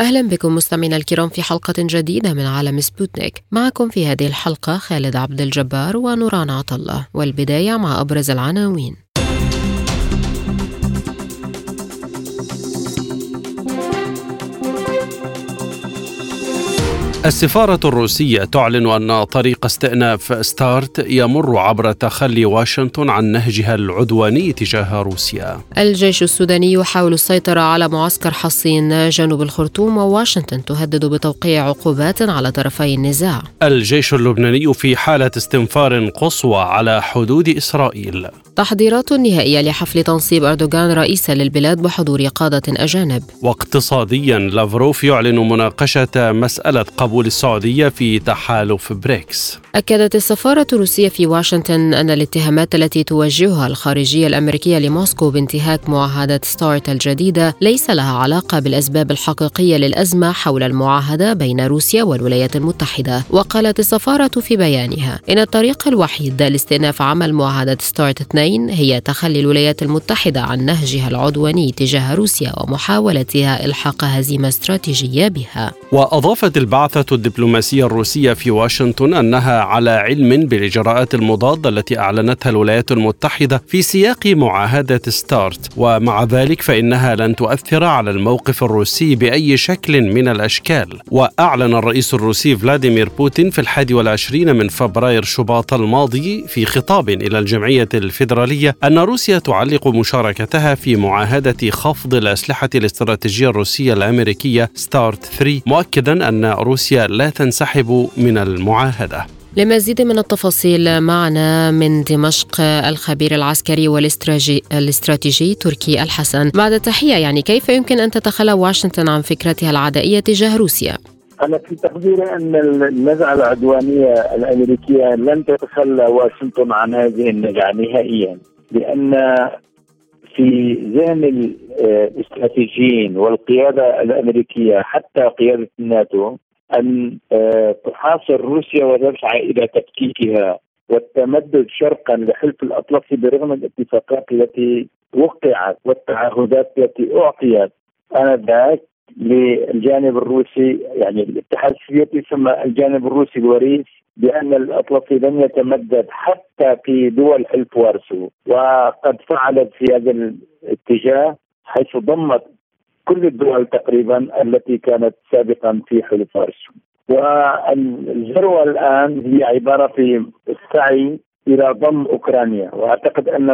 أهلا بكم مستمعينا الكرام في حلقة جديدة من عالم سبوتنيك. معكم في هذه الحلقة خالد عبد الجبار ونوران عطلة والبداية مع أبرز العناوين. السفارة الروسية تعلن أن طريق استئناف ستارت يمر عبر تخلي واشنطن عن نهجها العدواني تجاه روسيا. الجيش السوداني يحاول السيطرة على معسكر حصين جنوب الخرطوم وواشنطن تهدد بتوقيع عقوبات على طرفي النزاع. الجيش اللبناني في حالة استنفار قصوى على حدود إسرائيل. تحضيرات نهائية لحفل تنصيب أردوغان رئيسا للبلاد بحضور قادة أجانب. واقتصاديا لافروف يعلن مناقشة مسألة قبول السعودية في تحالف بريكس. أكدت السفارة الروسية في واشنطن أن الاتهامات التي توجهها الخارجية الأمريكية لموسكو بانتهاك معاهدة ستارت الجديدة ليس لها علاقة بالأسباب الحقيقية للأزمة حول المعاهدة بين روسيا والولايات المتحدة وقالت السفارة في بيانها إن الطريق الوحيد لاستئناف عمل معاهدة ستارت 2 هي تخلي الولايات المتحدة عن نهجها العدواني تجاه روسيا ومحاولتها إلحاق هزيمة استراتيجية بها. وأضافت البعثة الدبلوماسية الروسية في واشنطن أنها على علم بالإجراءات المضادة التي أعلنتها الولايات المتحدة في سياق معاهدة ستارت. ومع ذلك فإنها لن تؤثر على الموقف الروسي بأي شكل من الأشكال. وأعلن الرئيس الروسي فلاديمير بوتين في الحادي والعشرين من فبراير شباط الماضي في خطاب إلى الجمعية الفيدرالية أن روسيا تعلق مشاركتها في معاهدة خفض الأسلحة الاستراتيجية الروسية الأمريكية ستارت 3 مؤكدا أن روسيا لا تنسحب من المعاهدة لمزيد من التفاصيل معنا من دمشق الخبير العسكري والاستراتيجي تركي الحسن بعد تحية يعني كيف يمكن أن تتخلى واشنطن عن فكرتها العدائية تجاه روسيا؟ أنا في تقديري أن النزعة العدوانية الأمريكية لن تتخلى واشنطن عن هذه النزعة نهائيا لأن في ذهن الاستراتيجيين والقيادة الأمريكية حتى قيادة الناتو أن تحاصر روسيا وتسعى إلى تفكيكها والتمدد شرقا لحلف الأطلسي برغم الاتفاقات التي وقعت والتعهدات التي أعطيت. آنذاك للجانب الروسي يعني الاتحاد السوفيتي ثم الجانب الروسي الوريث بأن الاطلسي لن يتمدد حتى في دول حلف وارسو وقد فعلت في هذا الاتجاه حيث ضمت كل الدول تقريبا التي كانت سابقا في حلف وارسو والذروة الآن هي عبارة في السعي إلى ضم أوكرانيا. وأعتقد أن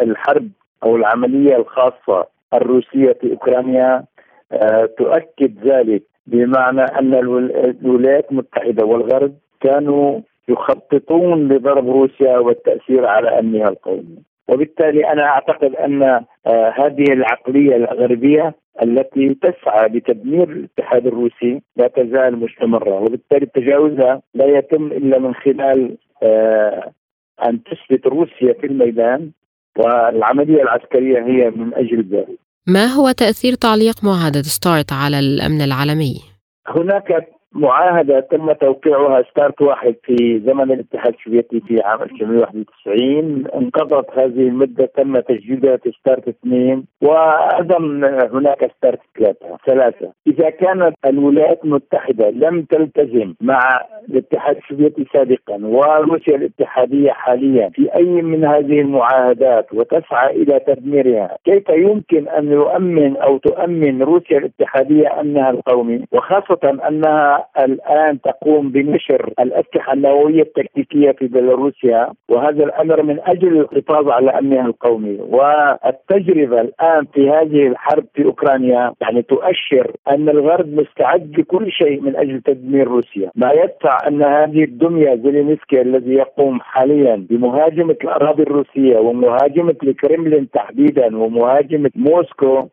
الحرب أو العملية الخاصة الروسية في أوكرانيا تؤكد ذلك بمعنى أن الولايات المتحدة والغرب كانوا يخططون لضرب روسيا والتأثير على أمنها القومي. وبالتالي أنا أعتقد أن هذه العقلية الغربية التي تسعى لتدمير الاتحاد الروسي لا تزال مستمرة وبالتالي تجاوزها لا يتم إلا من خلال أن تثبت روسيا في الميدان والعملية العسكرية هي من أجل ذلك. ما هو تأثير تعليق معاهدة ستارت على الأمن العالمي؟ هناك معاهدة تم توقيعها ستارت واحد في زمن الاتحاد السوفيتي في عام 1991 انقضت هذه المدة تم تجديدها في ستارت اثنين وأيضا هناك ستارت ثلاثة ثلاثة. إذا كانت الولايات المتحدة لم تلتزم مع الاتحاد السوفيتي سابقا وروسيا الاتحادية حاليا في أي من هذه المعاهدات وتسعى إلى تدميرها كيف يمكن أن يؤمن أو تؤمن روسيا الاتحادية أمنها القومي؟ وخاصة أنها الآن تقوم بنشر الأسلحة النووية التكتيكية في بيلاروسيا وهذا الأمر من أجل الحفاظ على أمنها القومي. والتجربة الآن في هذه الحرب في أوكرانيا يعني تؤشر أن الغرب مستعد لكل شيء من أجل تدمير روسيا. ما يدفع أن هذه الدمية زيلينسكي الذي يقوم حاليا بمهاجمة الأراضي الروسية ومهاجمة الكرملين تحديدا ومهاجمة موسكو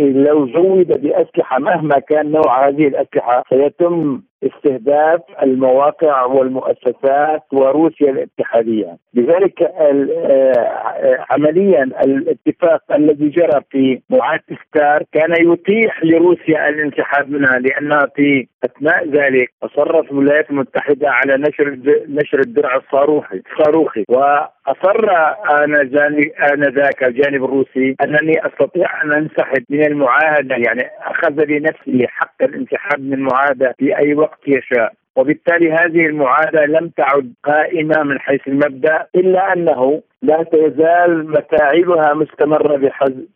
لو زود بأسلحة مهما كان نوع هذه الأسلحة سيتم own استهداف المواقع والمؤسسات وروسيا الاتحادية، لذلك آه، عمليا الاتفاق الذي جرى في معاهدة ستار كان يتيح لروسيا الانسحاب منها لأنها في أثناء ذلك أصرت الولايات المتحدة على نشر نشر الدرع الصاروخي الصاروخي. وأصر آنذاك الجانب الروسي أنني أستطيع أن أنسحب من المعاهدة يعني أخذ لنفسه حق الانسحاب من المعاهده في أي وقت. يشاء. وبالتالي هذه المعادله لم تعد قائمة من حيث المبدأ إلا أنه لا تزال مفاعلها مستمرة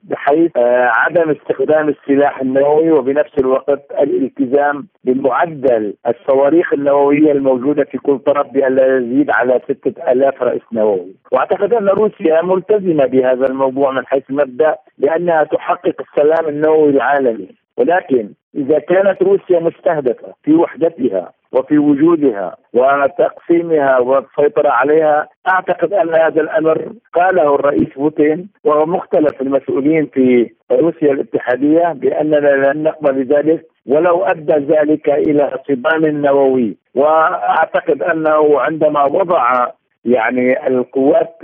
بحيث آه، عدم استخدام السلاح النووي وبنفس الوقت الالتزام بمعدل الصواريخ النووية الموجودة في كل طرف بألا يزيد على ستة ألاف رئيس نووي. وأعتقد أن روسيا ملتزمة بهذا الموضوع من حيث المبدأ لأنها تحقق السلام النووي العالمي. ولكن إذا كانت روسيا مستهدفة في وحدتها وفي وجودها وتقسيمها والسيطرة عليها أعتقد أن هذا الأمر قاله الرئيس بوتين وهو مختلف المسؤولين في روسيا الاتحادية بأننا لن نقبل ذلك ولو أدى ذلك إلى صدام نووي. وأعتقد أنه عندما وضع يعني القوات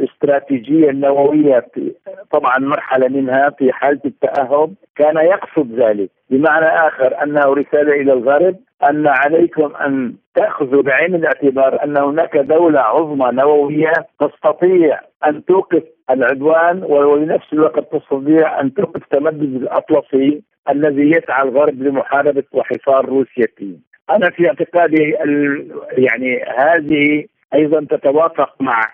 الاستراتيجيه النوويه في طبعا مرحلة منها في حالة التأهب كان يقصد ذلك بمعنى آخر أنه رسالة إلى الغرب أن عليكم أن تأخذوا بعين الاعتبار أن هناك دولة عظمى نووية تستطيع أن توقف العدوان وبنفس الوقت تستطيع أن توقف تمدد الأطلسي الذي يسعى الغرب لمحاربة وحصار روسيا فيه. أنا في اعتقادي يعني هذه أيضا تتوافق مع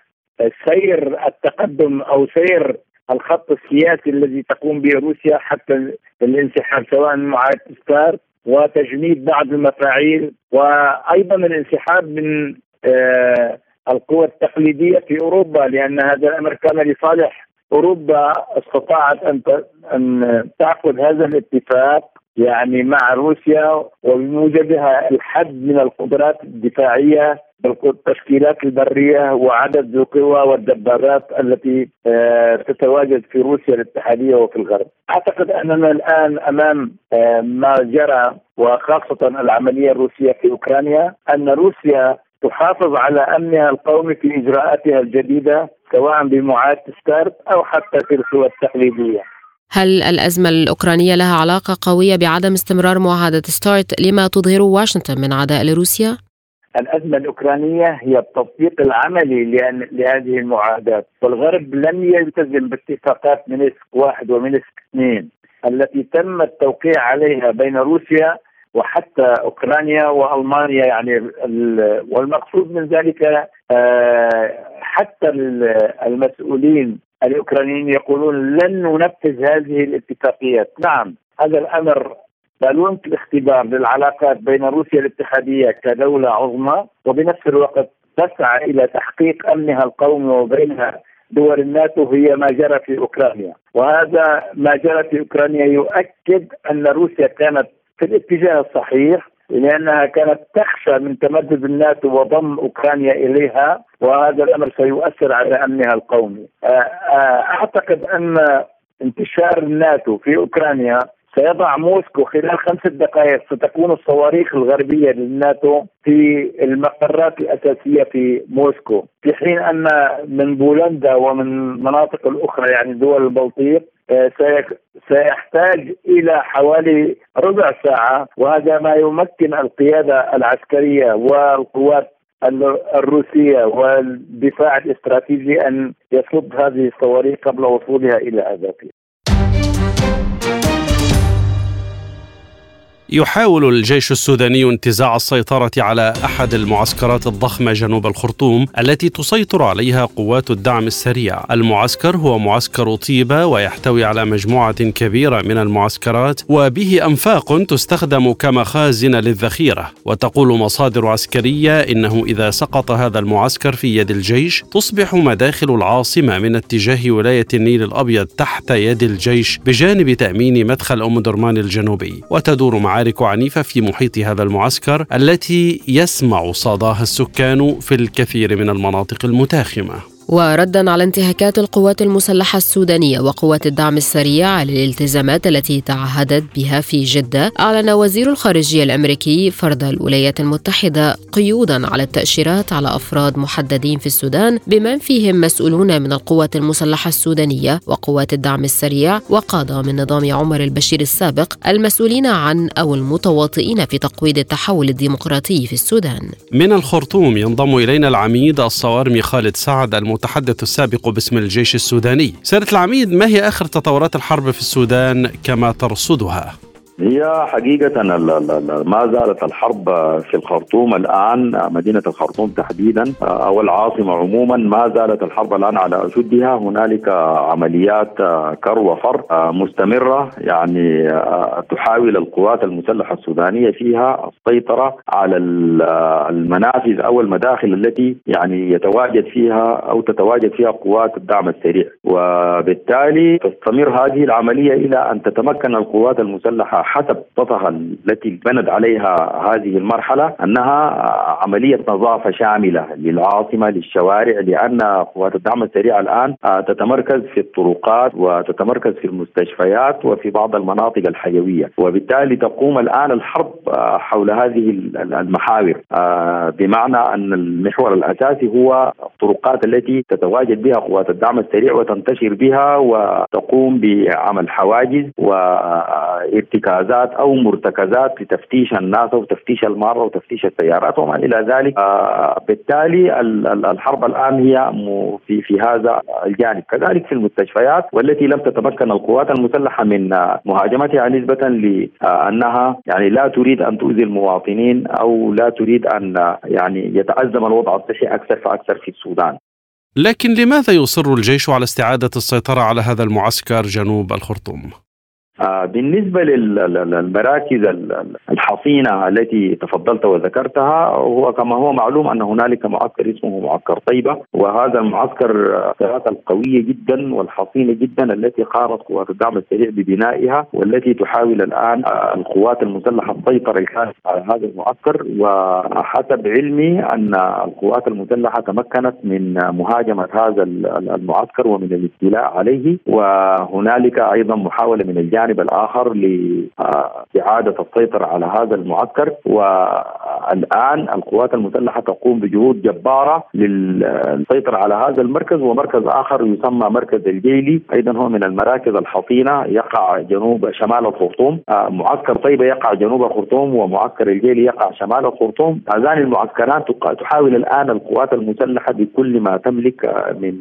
سير التقدم أو سير الخط السياسي الذي تقوم به روسيا حتى الانسحاب سواء مع ستار وتجميد بعض المفاعيل وأيضا الانسحاب من آه القوى التقليدية في أوروبا لأن هذا الأمر كان لصالح أوروبا استطاعت أن أن تأخذ هذا الاتفاق يعني مع روسيا وبموجبها الحد من القدرات الدفاعية التشكيلات البرية وعدد القوى والدبابات التي آه، تتواجد في روسيا الاتحادية وفي الغرب. أعتقد أننا الآن أمام آه، ما جرى وخاصة العملية الروسية في أوكرانيا أن روسيا تحافظ على أمنها القومي في إجراءاتها الجديدة سواء بمعاهدة ستارت أو حتى في القوى التقليديه. هل الأزمة الأوكرانية لها علاقة قوية بعدم استمرار معاهدة ستارت لما تظهره واشنطن من عداء لروسيا؟ الأزمة الأوكرانية هي التطبيق العملي لهذه المعاهدات والغرب لم يلتزم باتفاقات مينسك واحد ومينسك اثنين التي تم التوقيع عليها بين روسيا وحتى أوكرانيا وألمانيا يعني والمقصود من ذلك آه، حتى المسؤولين الأوكرانيين يقولون لن ننفذ هذه الاتفاقيات، نعم هذا الأمر بالونة الاختبار للعلاقات بين روسيا الاتحادية كدولة عظمى وبنفس الوقت تسعى إلى تحقيق أمنها القومي وبين دول الناتو هي ما جرى في أوكرانيا وهذا ما جرى في أوكرانيا يؤكد أن روسيا كانت في الاتجاه الصحيح لأنها كانت تخشى من تمدد الناتو وضم أوكرانيا إليها وهذا الأمر سيؤثر على أمنها القومي. أعتقد أن انتشار الناتو في أوكرانيا سيضع موسكو خلال خمسة دقائق ستكون الصواريخ الغربية للناتو في المقرات الأساسية في موسكو في حين أن من بولندا ومن مناطق الأخرى يعني دول البلطيق آه، سيحتاج إلى حوالي ربع ساعة وهذا ما يمكن القيادة العسكرية والقوات الروسية والدفاع الاستراتيجي أن يصد هذه الصواريخ قبل وصولها إلى اهدافها. يحاول الجيش السوداني انتزاع السيطرة على أحد المعسكرات الضخمة جنوب الخرطوم التي تسيطر عليها قوات الدعم السريع. المعسكر هو معسكر طيبة ويحتوي على مجموعة كبيرة من المعسكرات وبه أنفاق تستخدم كمخازن للذخيرة. وتقول مصادر عسكرية إنه إذا سقط هذا المعسكر في يد الجيش تصبح مداخل العاصمة من اتجاه ولاية النيل الأبيض تحت يد الجيش بجانب تأمين مدخل أم درمان الجنوبي وتدور مع معارك عنيفة في محيط هذا المعسكر التي يسمع صداها السكان في الكثير من المناطق المتاخمة. وردا على انتهاكات القوات المسلحة السودانية وقوات الدعم السريع للالتزامات التي تعهدت بها في جدة أعلن وزير الخارجية الأمريكي فرض الولايات المتحدة قيودا على التأشيرات على أفراد محددين في السودان بمن فيهم مسؤولون من القوات المسلحة السودانية وقوات الدعم السريع وقادة من نظام عمر البشير السابق المسؤولين عن أو المتواطئين في تقويض التحول الديمقراطي في السودان. من الخرطوم ينضم إلينا العميد الصوارمي خالد سعد المتحدث السابق باسم الجيش السوداني سيرة العميد ما هي آخر تطورات الحرب في السودان كما ترصدها؟ هي حقيقة ما زالت الحرب في الخرطوم الآن مدينة الخرطوم تحديدا أو العاصمة عموما ما زالت الحرب الآن على أشدها هنالك عمليات كر وفر مستمرة يعني تحاول القوات المسلحة السودانية فيها السيطرة على المنافذ أو المداخل التي يعني يتواجد فيها أو تتواجد فيها قوات الدعم السريع. وبالتالي تستمر هذه العملية إلى أن تتمكن القوات المسلحة حسب خططها التي بنت عليها هذه المرحلة أنها عملية نظافة شاملة للعاصمة للشوارع لأن قوات الدعم السريع الآن تتمركز في الطرقات وتتمركز في المستشفيات وفي بعض المناطق الحيوية. وبالتالي تقوم الآن الحرب حول هذه المحاور. بمعنى أن المحور الأساسي هو الطرقات التي تتواجد بها قوات الدعم السريع وتنتشر بها وتقوم بعمل حواجز وارتكاب انجازات أو مرتكزات لتفتيش الناس أو تفتيش الماره وتفتيش السيارات وما إلى ذلك. آه بالتالي الحرب الآن هي في في هذا الجانب. كذلك في المستشفيات والتي لم تتمكن القوات المسلحة من مهاجمتها نسبة لانها يعني لا تريد أن تؤذي المواطنين أو لا تريد أن يعني يتأزم الوضع الصحي أكثر فأكثر في السودان. لكن لماذا يصر الجيش على استعادة السيطرة على هذا المعسكر جنوب الخرطوم؟ آه، بالنسبة للمراكز الحصينة التي تفضلت وذكرتها هو كما هو معلوم أن هنالك معسكر اسمه معسكر طيبة وهذا المعسكر القراءات القوية جدا والحصينة جدا التي قامت قوات الدعم السريع ببنائها والتي تحاول الآن القوات المسلحة السيطرة الكاملة على هذا المعسكر. وحسب علمي أن القوات المسلحة تمكنت من مهاجمة هذا المعسكر ومن الاستيلاء عليه وهنالك أيضا محاولة من الجانب الجانب الآخر لاعاده السيطرة على هذا المعسكر. والآن القوات المسلحة تقوم بجهود جبارة للسيطرة على هذا المركز. ومركز آخر يسمى مركز الجيلي أيضا هو من المراكز الحصينة يقع جنوب شمال الخرطوم. معسكر طيبة يقع جنوب الخرطوم ومعسكر الجيلي يقع شمال الخرطوم. هذان المعسكران تحاول الآن القوات المسلحة بكل ما تملك من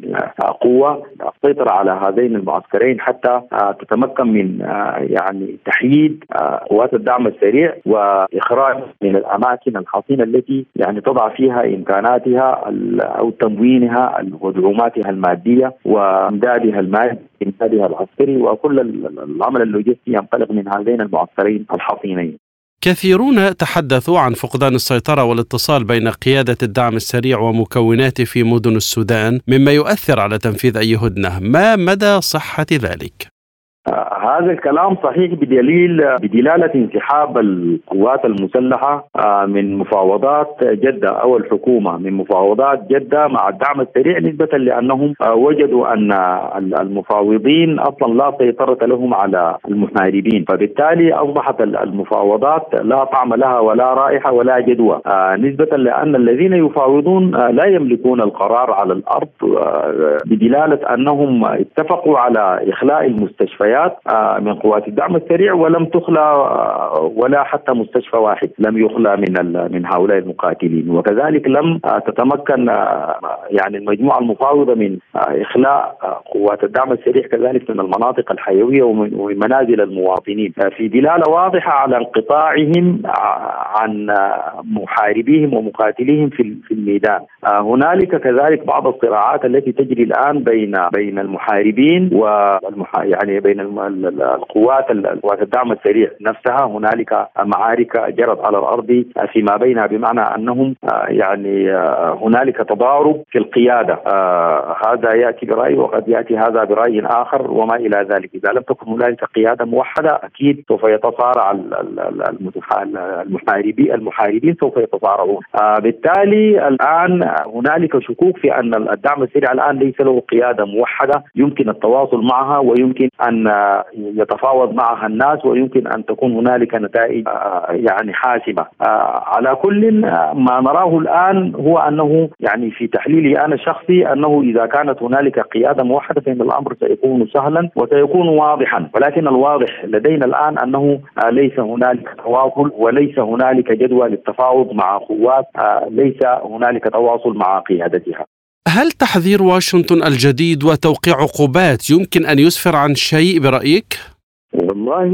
قوة السيطره على هذين المعسكرين حتى تتمكن من يعني تحييد آه، قوات الدعم السريع وإخراج من الأماكن الحصينة التي يعني تضع فيها إمكاناتها أو تموينها ودعوماتها المادية وإمدادها المالي إمدادها العسكري وكل العمل اللوجستي ينطلق من هذين المعسكرين الحصينين. كثيرون تحدثوا عن فقدان السيطرة والاتصال بين قيادة الدعم السريع ومكوناته في مدن السودان مما يؤثر على تنفيذ أي هدنة، ما مدى صحة ذلك؟ هذا الكلام صحيح بدليل بدلالة انسحاب القوات المسلحة آه، من مفاوضات جدة أو الحكومة من مفاوضات جدة مع الدعم السريع نسبة لأنهم آه، وجدوا أن المفاوضين أصلا لا سيطرة لهم على المحاربين. فبالتالي أصبحت المفاوضات لا طعم لها ولا رائحة ولا جدوى. آه، نسبة لأن الذين يفاوضون لا يملكون القرار على الأرض بدلالة أنهم اتفقوا على إخلاء المستشفيات من قوات الدعم السريع ولم تخلى آه، ولا حتى مستشفى واحد لم يخلى من من هؤلاء المقاتلين. وكذلك لم آه، تتمكن آه، يعني المجموعة المفاوضة من إخلاء قوات الدعم السريع كذلك من المناطق الحيوية ومن منازل المواطنين. في دلالة واضحة على انقطاعهم عن محاربيهم ومقاتليهم في الميدان. هنالك كذلك بعض الصراعات التي تجري الآن بين بين المحاربين والمح يعني بين القوات قوات الدعم السريع نفسها. هنالك معارك جرت على الأرض فيما بينها بمعنى أنهم يعني هنالك تضارب في القيادة. هذا يأتي برأي وقد يأتي هذا برأي آخر وما إلى ذلك. إذا لم تكن هنالك قيادة موحدة أكيد سوف يتصارع المحاربين المحاربين سوف يتصارعون. بالتالي الآن هنالك شكوك في أن الدعم السريع الآن ليس له قيادة موحدة. يمكن التواصل معها ويمكن أن يتفاوض معها الناس ويمكن أن تكون هنالك نتائج آه، يعني حاسمة. آه، على كل ما نراه الآن هو أنه يعني في تحليلي أنا الشخصي أنه إذا كانت هنالك قيادة موحدة فان الأمر سيكون سهلا وسيكون واضحا. ولكن الواضح لدينا الآن أنه آه، ليس هنالك تواصل وليس هنالك جدوى للتفاوض مع قوات ليس هنالك تواصل مع قيادتها. هل تحذير واشنطن الجديد وتوقيع عقوبات يمكن أن يسفر عن شيء برأيك؟ والله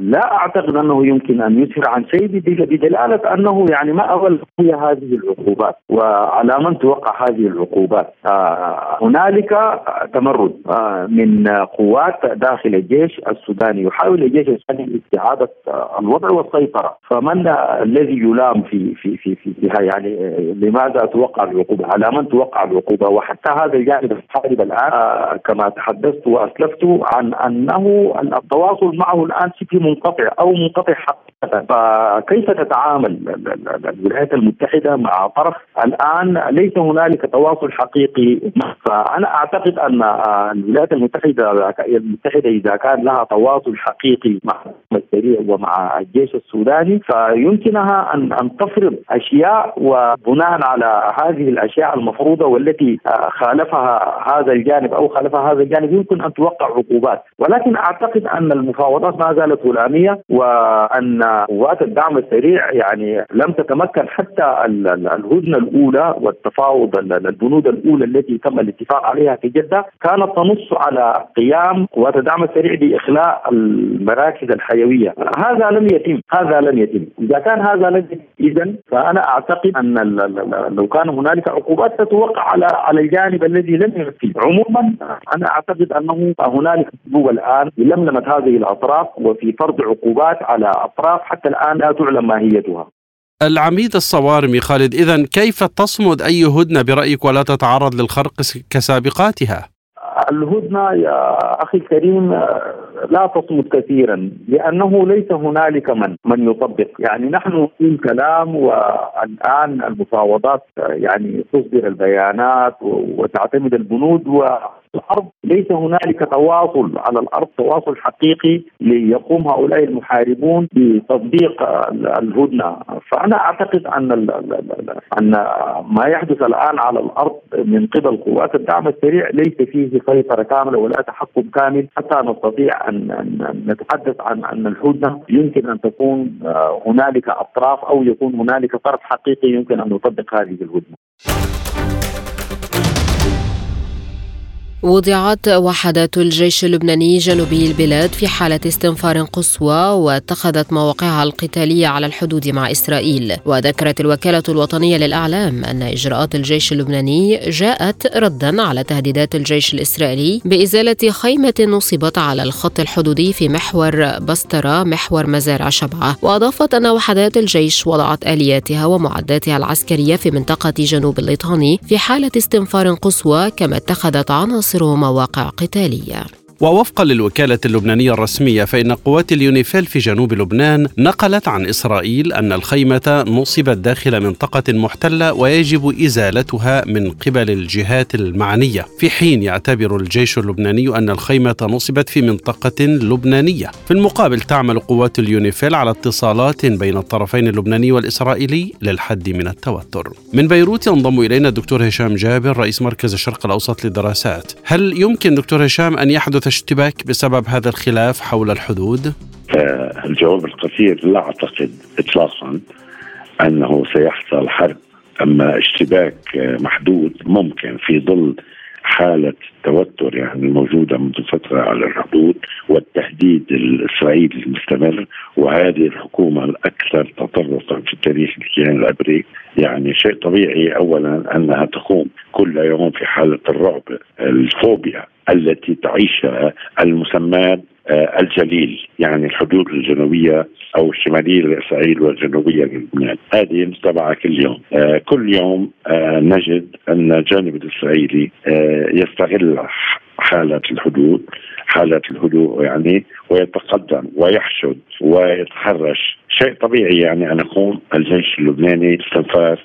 لا أعتقد أنه يمكن أن يسفر عن شيء بدلالة أنه يعني ما اول هي هذه العقوبات وعلى من توقع هذه العقوبات. آه، هنالك تمرد آه، من قوات داخل الجيش السوداني يحاول الجيش السوداني استعادة الوضع والسيطرة. فمن الذي يلام في في في في فيها يعني لماذا توقع العقوبة؟ على من توقع العقوبة؟ وحتى هذا الجانب الحارب الآن آه، كما تحدثت وأسلفت عن أنه التواصل معه الآن شبه منقطع أو منقطع حقيقة. فكيف تتعامل الولايات المتحدة مع طرف الآن؟ ليس هنالك تواصل حقيقي. فأنا أعتقد أن الولايات المتحدة المتحدة إذا كان لها تواصل حقيقي مع السريع ومع الجيش السوداني فيمكنها أن أن تفرض أشياء وبناء على هذه الأشياء المفروضة والتي خالفها هذا الجانب أو خالفها هذا الجانب يمكن أن توقع عقوبات. ولكن أعتقد أن المفاوضات ما زالت غلامية وأن قوات الدعم السريع يعني لم تتمكن حتى الهدنة الأولى والتفاوض البنود الأولى التي تم الاتفاق عليها في جدة كانت تنص على قيام قوات الدعم السريع بإخلاء المراكز الحيوية. هذا لم يتم هذا لم يتم. إذا كان هذا لم يتم اذا فأنا أعتقد أن لو كان هنالك عقوبات تتوقع على على الجانب الذي لم ينفذ عموما أنا أعتقد أنه هنالك اسلوب الآن لملمه هذه الأطراف وفي فرض عقوبات على أطراف حتى الآن لا تعلم ماهيتها العميد الصوارمي خالد إذا كيف تصمد أي هدنة برأيك ولا تتعرض للخرق كسابقاتها؟ الهدنة يا أخي الكريم لا تصمد كثيرا لأنه ليس هنالك من من يطبق يعني نحن نقول كلام والآن المفاوضات يعني تصدر البيانات وتعتمد البنود و الأرض ليس هنالك تواصل على الأرض تواصل حقيقي ليقوم هؤلاء المحاربون بتطبيق الهدنة. فأنا أعتقد أن أن ما يحدث الآن على الأرض من قبل قوات الدعم السريع ليس فيه سيطرة كاملة ولا تحكم كامل. حتى نستطيع ان نتحدث عن ان الهدنة. يمكن أن تكون هنالك أطراف أو يكون هنالك طرف حقيقي يمكن أن يطبق هذه الهدنة. وضعت وحدات الجيش اللبناني جنوبي البلاد في حالة استنفار قصوى واتخذت مواقعها القتالية على الحدود مع إسرائيل. وذكرت الوكالة الوطنية للأعلام أن إجراءات الجيش اللبناني جاءت ردا على تهديدات الجيش الإسرائيلي بإزالة خيمة نصبت على الخط الحدودي في محور بسترة محور مزارع شبعة وأضافت أن وحدات الجيش وضعت آلياتها ومعداتها العسكرية في منطقة جنوب الليطاني في حالة استنفار قصوى كما اتخذت عناصر عناصر مواقع قتالية. ووفقا للوكالة اللبنانية الرسمية فإن قوات اليونيفيل في جنوب لبنان نقلت عن إسرائيل أن الخيمة نصبت داخل منطقة محتلة ويجب إزالتها من قبل الجهات المعنية. في حين يعتبر الجيش اللبناني أن الخيمة نصبت في منطقة لبنانية. في المقابل تعمل قوات اليونيفيل على اتصالات بين الطرفين اللبناني والإسرائيلي للحد من التوتر. من بيروت ينضم إلينا الدكتور هشام جابر رئيس مركز الشرق الأوسط للدراسات. هل يمكن دكتور هشام أن يحدث اشتباك بسبب هذا الخلاف حول الحدود؟ الجواب القصير لا أعتقد اطلاقا أنه سيحصل حرب أما اشتباك محدود ممكن في ظل حالة توتر يعني الموجودة منذ فترة على الحدود والتهديد الإسرائيلي المستمر وهذه الحكومة الأكثر تطرفا في تاريخ الكيان العبري يعني شيء طبيعي أولا أنها تقوم كل يوم في حالة الرعب الفوبيا التي تعيشها المسمات الجليل يعني الحدود الجنوبية أو الشمالية لإسرائيل والجنوبية للبنان هذه نتبعها كل يوم. آه، كل يوم نجد أن الجانب الإسرائيلي يستغل حالة الحدود حالة الهدوء يعني ويتقدم ويحشد ويتحرش. شيء طبيعي يعني أن يقوم الجيش اللبناني استنفار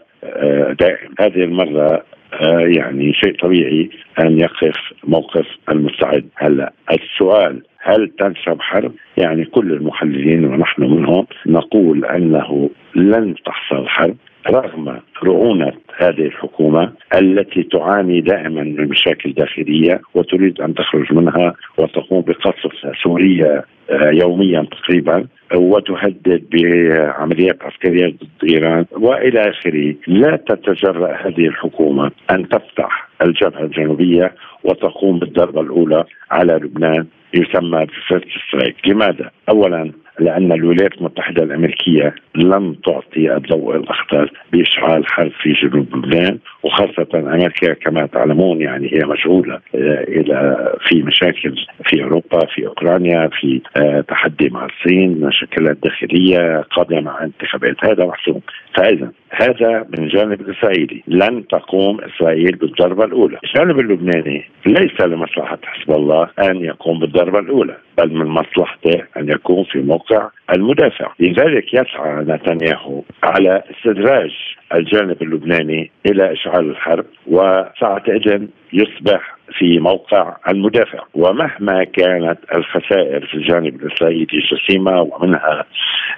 دائم. هذه المرة آه، يعني شيء طبيعي أن يقف موقف المستعد. هلا السؤال هل تنشب حرب؟ يعني كل المحللين ونحن منهم نقول أنه لن تحصل حرب رغم رعونة هذه الحكومة التي تعاني دائما من مشاكل داخلية وتريد أن تخرج منها وتقوم بقصف سوريا آه، يوميا تقريبا وتهدد بعمليات عسكرية ضد إيران وإلى آخره، لا تتجرأ هذه الحكومة أن تفتح الجبهة الجنوبية وتقوم بالضربة الأولى على لبنان يسمى ب first strike، لماذا؟ اولا لأن الولايات المتحدة الأمريكية لم تعطي الضوء الأخضر بإشعال حرب في جنوب لبنان وخاصة أمريكا كما تعلمون يعني هي مشغولة آه، إلى في مشاكل في أوروبا في أوكرانيا في آه، تحدي مع الصين مشاكلات داخلية قادمة مع انتخابات. هذا محسوم. فإذا هذا من الجانب الإسرائيلي لن تقوم إسرائيل بالضربة الأولى. الجانب اللبناني ليس لمصلحة حزب الله أن يقوم بالضربة الأولى بل من مصلحته أن يكون في موقع المدافع. لذلك يسعى نتنياهو على استدراج الجانب اللبناني إلى إشعال الحرب وساعتئذ يصبح في موقع المدافع. ومهما كانت الخسائر في الجانب الإسرائيلي جسيمة ومنها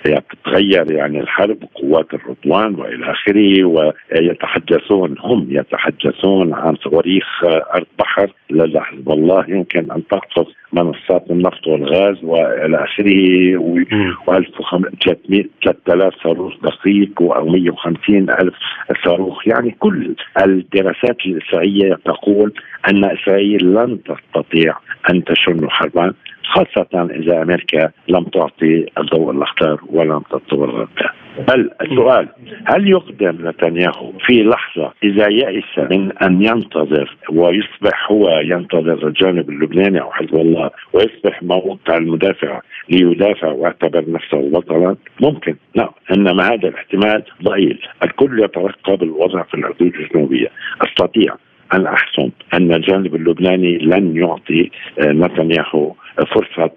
تتغير يعني الحرب قوات الرضوان وإلى آخره ويتحدثون هم يتحدثون عن صواريخ أرض بحر. لدى حزب الله يمكن أن تقصف منصات النفط والغاز وإلى آخره. و1300 3000 صاروخ دقيق و 150 ألف صاروخ. يعني كل الدراسات الإسرائيلية تقول أن اسرائيل لن تستطيع أن تشن حربا خاصة إذا أمريكا لم تعطي الضوء الأخضر ولم ردها بل السؤال هل يقدم نتنياهو في لحظة إذا يئس من أن ينتظر ويصبح هو ينتظر الجانب اللبناني أو حزب الله ويصبح موقع المدافع ليدافع ويعتبر نفسه بطلا؟ ممكن. لا إنما هذا الاحتمال ضئيل. الكل يترقب الوضع في الحدود الجنوبية. أستطيع أن أحسن أن الجانب اللبناني لن يعطي آه، نتنياهو فرصة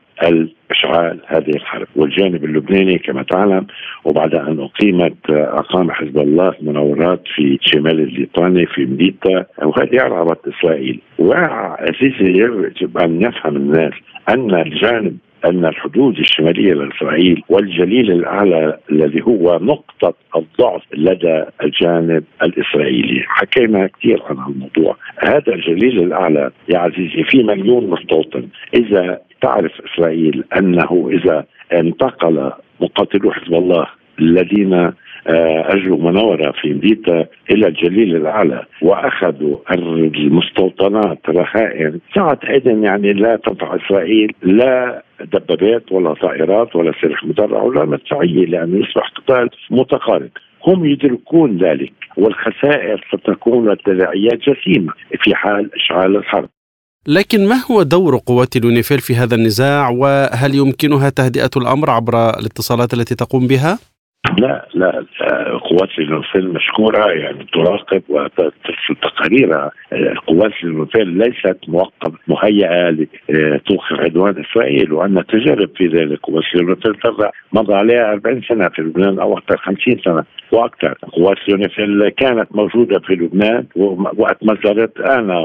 إشعال هذه الحرب. والجانب اللبناني كما تعلم وبعد أن أقيمت آه، أقام حزب الله مناورات في شمال الليطاني في مديتا وهذه أرعبت إسرائيل. وعزيزي يجب أن يفهم الناس أن الجانب أن الحدود الشمالية لاسرائيل والجليل الأعلى الذي هو نقطة الضعف لدى الجانب الإسرائيلي، حكينا كثير عن الموضوع، هذا الجليل الأعلى يا عزيزي في مليون مستوطن، إذا تعرف إسرائيل أنه إذا انتقل مقاتلو حزب الله الذين آه، أجروا مناورة في مديتا إلى الجليل الاعلى وأخذوا المستوطنات رهائن ساعتئذ يعني لا تنفع إسرائيل لا دبابات ولا طائرات ولا سلاح مدرع ولا مدفعيه لأنه يصبح قتال متقارب. هم يدركون ذلك والخسائر ستكون والتداعيات جسيمة في حال إشعال الحرب. لكن ما هو دور قوات اليونيفيل في هذا النزاع؟ وهل يمكنها تهدئة الأمر عبر الاتصالات التي تقوم بها؟ لا لا قوات اليونيفيل مشكورة يعني تراقب وترسل تقاريرها. قوات اليونيفيل ليست موقف مهيئة لتوقف عدوان إسرائيل وأن تجارب في ذلك قوات اليونيفيل مضى عليها 40 سنة في لبنان أو أكثر 50 سنة وأكثر. قوات اليونيفيل كانت موجودة في لبنان وقت مجزرة قانا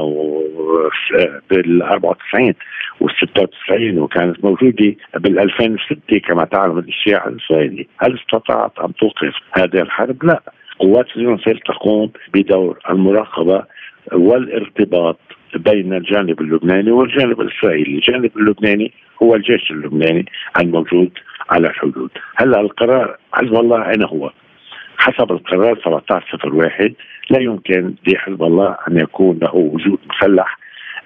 بال 94 وال 96 وكانت موجودة بال 2006 كما تعلم الاجتياح الاسرائيلي، هل استطاعت ان توقف هذه الحرب؟ لا، قوات اليونيفيل تقوم بدور المراقبة والارتباط بين الجانب اللبناني والجانب الإسرائيلي، الجانب اللبناني هو الجيش اللبناني الموجود على الحدود، هلا القرار حزب الله أين هو؟ حسب القرار 1701 لا يمكن لحزب الله أن يكون له وجود مسلح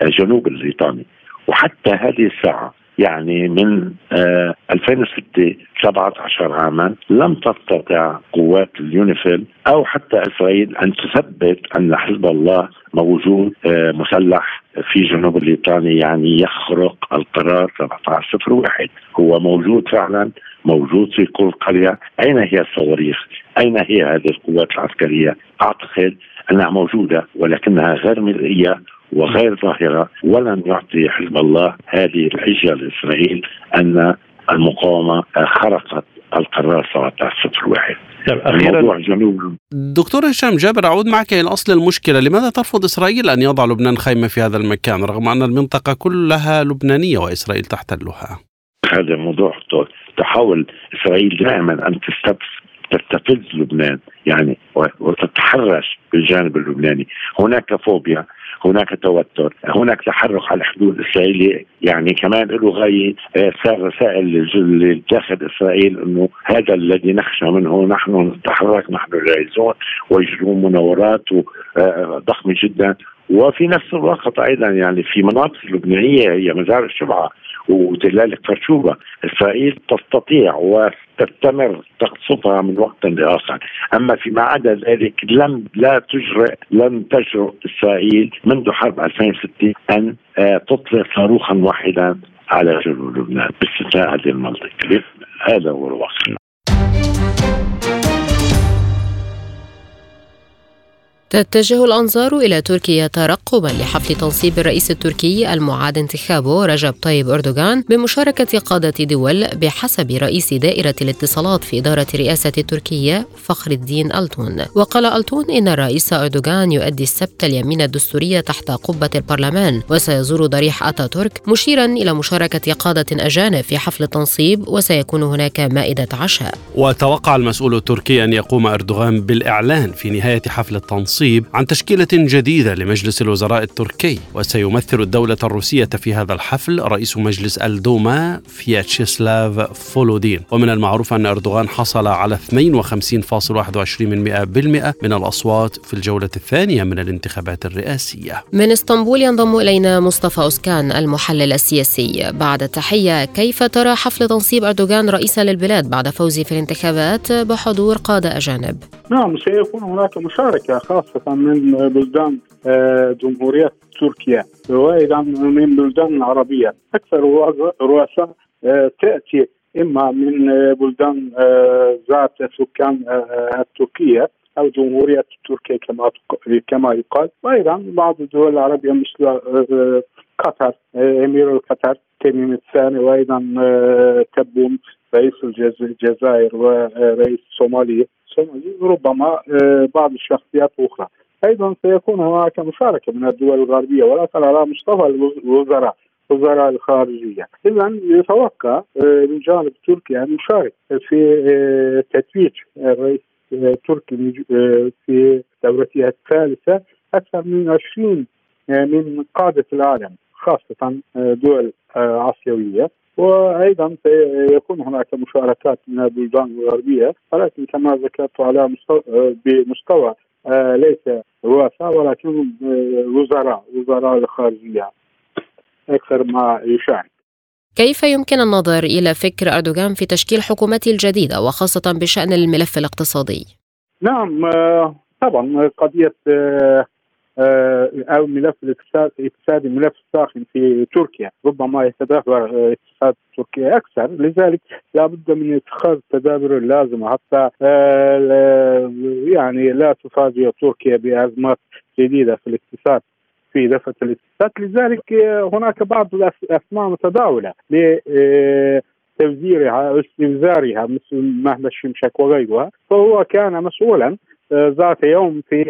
جنوب الليطاني وحتى هذه الساعة يعني من آه 2006 17 عاما لم تستطع قوات اليونيفيل أو حتى إسرائيل أن تثبت أن حزب الله موجود آه مسلح في جنوب الليطاني يعني يخرق القرار 1701 هو موجود فعلا موجود في كل قرية. أين هي الصواريخ؟ أين هي هذه القوات العسكرية؟ أعتقد أنها موجودة ولكنها غير مرئية وغير ظاهرة ولن يعطي حزب الله هذه الحجة لإسرائيل أن المقاومة خرقت القرار 1701 طيب أخيرا جنوب دكتور هشام جابر أعود معك إلى أصل المشكلة. لماذا ترفض إسرائيل أن يضع لبنان خيمة في هذا المكان رغم أن المنطقة كلها لبنانية وإسرائيل تحتلها؟ هذا موضوع تحاول إسرائيل دائما أن تستفز لبنان يعني وتتحرش بالجانب اللبناني. هناك فوبيا هناك توتر هناك تحرك على الحدود الإسرائيلية يعني كمان له غاية آه، صار رسائل داخل إسرائيل إنه هذا الذي نخشى منه نحن نتحرك نحن جاهزون ويجرون مناورات آه، ضخمة جدا. وفي نفس الوقت أيضا يعني في مناطق لبنانية هي مزار الشبعه وتلال فرشوبة إسرائيل تستطيع وتستمر تقصفها من وقت لآخر. أما فيما عدا ذلك لم لا تجرئ لم تجرؤ إسرائيل منذ حرب 2006 أن آه، تطلق صاروخا واحدا على جنوب لبنان باستثناء هذه المنطقة. هذا هو الواقع. تتجه الأنظار إلى تركيا ترقبا لحفل تنصيب الرئيس التركي المعاد انتخابه رجب طيب أردوغان بمشاركة قادة دول بحسب رئيس دائرة الاتصالات في إدارة رئاسة تركيا فخر الدين ألتون. وقال ألتون إن الرئيس أردوغان يؤدي السبت اليمين الدستورية تحت قبة البرلمان وسيزور ضريح أتاتورك مشيرا إلى مشاركة قادة أجانب في حفل التنصيب وسيكون هناك مائدة عشاء. وتوقع المسؤول التركي أن يقوم أردوغان بالإعلان في نهاية حفل التنصيب. التنصيب عن تشكيلة جديدة لمجلس الوزراء التركي وسيمثل الدولة الروسية في هذا الحفل رئيس مجلس الدوما فياتشيسلاف فولودين. ومن المعروف أن أردوغان حصل على 52.21% من الأصوات في الجولة الثانية من الانتخابات الرئاسية. من اسطنبول ينضم إلينا مصطفى أسكان المحلل السياسي. بعد التحية كيف ترى حفل تنصيب أردوغان رئيسا للبلاد بعد فوزه في الانتخابات بحضور قادة أجانب؟ نعم سيكون هناك مشاركة خاصة خاصة من بلدان آه، جمهورية تركيا. وأيضا من بلدان العربية أكثر رؤساء آه، تأتي إما من بلدان آه، ذات السكان التركية أو جمهورية تركيا كما كما يقال. وأيضا بعض الدول العربية مثل قطر إمير قطر تميم الثاني وأيضا تبون رئيس الجزائر ورئيس الصومالية. ربما آه، بعض الشخصيات الاخرى أيضا سيكون هناك مشاركة من الدول الغربية ولكن على مستوى الوزراء وزراء الخارجية، اذا يتوقع آه، من جانب تركيا أن يشارك في آه، تتويج الرئيس التركي في دورته الثالثة أكثر من 20 من قادة العالم خاصة دول آسيوية. وأيضا سيكون هناك مشاركات من البلدان الغربية ولكن كما ذكرت على مستوى بمستوى آه، ليس رؤساء ولكن آه، وزراء وزراء الخارجيه أكثر ما يشارك كيف يمكن النظر إلى فكر أردوغان في تشكيل حكومته الجديدة وخاصة بشأن الملف الاقتصادي؟ نعم آه، طبعا قضية أو ملف الاقتصادي ملف ساخن في تركيا. ربما يتدهور اقتصاد تركيا أكثر. لذلك لابد من اتخاذ التدابير اللازمه حتى آه، يعني لا تفاجئ تركيا بأزمات جديدة في الاقتصاد في دفة الاقتصاد. لذلك آه، هناك بعض الاسماء متداولة توزيرها واستنزارها مثل مهد الشمشك وغيرها فهو كان مسؤولا ذات يوم في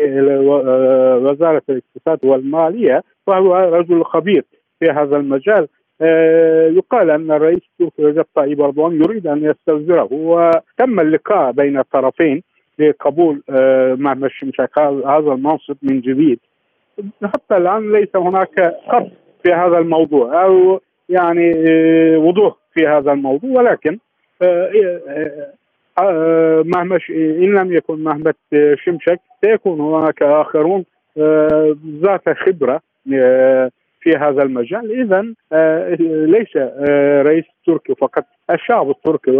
وزارة الاقتصاد والمالية وهو رجل خبير في هذا المجال آه، يقال أن الرئيس التركي رجب طيب أردوغان يريد أن يستوزره وتم اللقاء بين الطرفين لقبول آه، مهما الشمشك هذا المنصب من جديد. حتى الآن ليس هناك قصد في هذا الموضوع أو يعني آه، وضوح في هذا الموضوع ولكن آه، مهما إن لم يكن مهما شمشك سيكون هناك آخرون آه، ذات خبرة آه، في هذا المجال اذا ليس رئيس تركي فقط الشعب التركي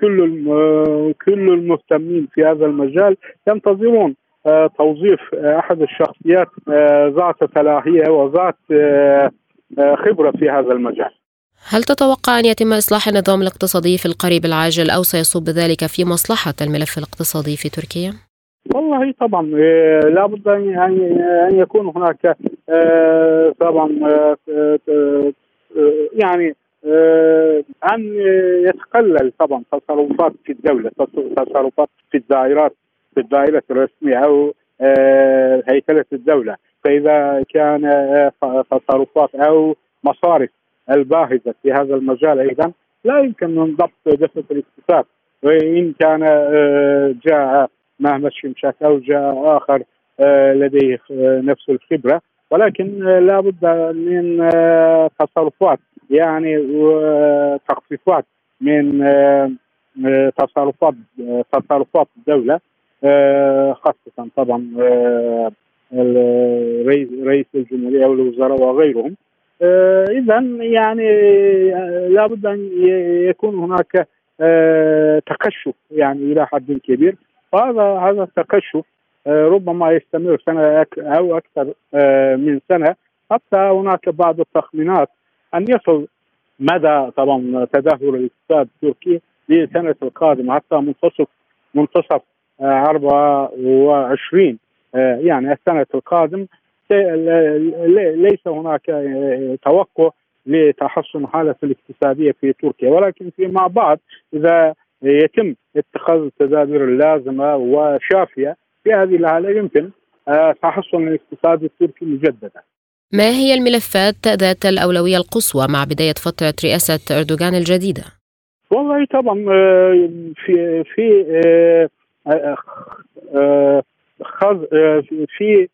كل كل المهتمين في هذا المجال ينتظرون توظيف أحد الشخصيات ذات صلاحية وذات خبرة في هذا المجال. هل تتوقع أن يتم إصلاح النظام الاقتصادي في القريب العاجل أو سيصب ذلك في مصلحة الملف الاقتصادي في تركيا؟ والله طبعا لابد أن يكون هناك طبعا يعني أن يتقلل طبعا تصرفات في الدولة تصرفات في الدائرات في الدائرة الرسمية أو هيكلة الدولة فإذا كان تصرفات أو مصارف الباهظة في هذا المجال أيضا. لا يمكن من ضبط دفه الاقتصاد. وإن كان جاء مهما الشمشاك أو جاء آخر لديه نفس الخبرة. ولكن لابد من تصرفات يعني تخفيفات من تصرفات تصرفات الدولة خاصة طبعا رئيس رئيس الجمهورية والوزراء وغيرهم. اذا يعني لابد أن يكون هناك تكشف يعني إلى حد كبير. وهذا هذا التكشف ربما يستمر سنة أو أكثر من سنة. حتى هناك بعض التخمينات أن يصل مدى طبعا تدهور الاقتصاد التركي للسنة القادمة حتى منتصف منتصف 24 يعني السنة القادم ليس هناك توقع لتحسن حالة الاقتصادية في تركيا ولكن فيما بعد إذا يتم اتخاذ التدابير اللازمة وشافية في هذه الحالة يمكن تحسن الاقتصاد التركي مجددا ما هي الملفات ذات الأولوية القصوى مع بداية فترة رئاسة أردوغان الجديدة؟ والله طبعا في في في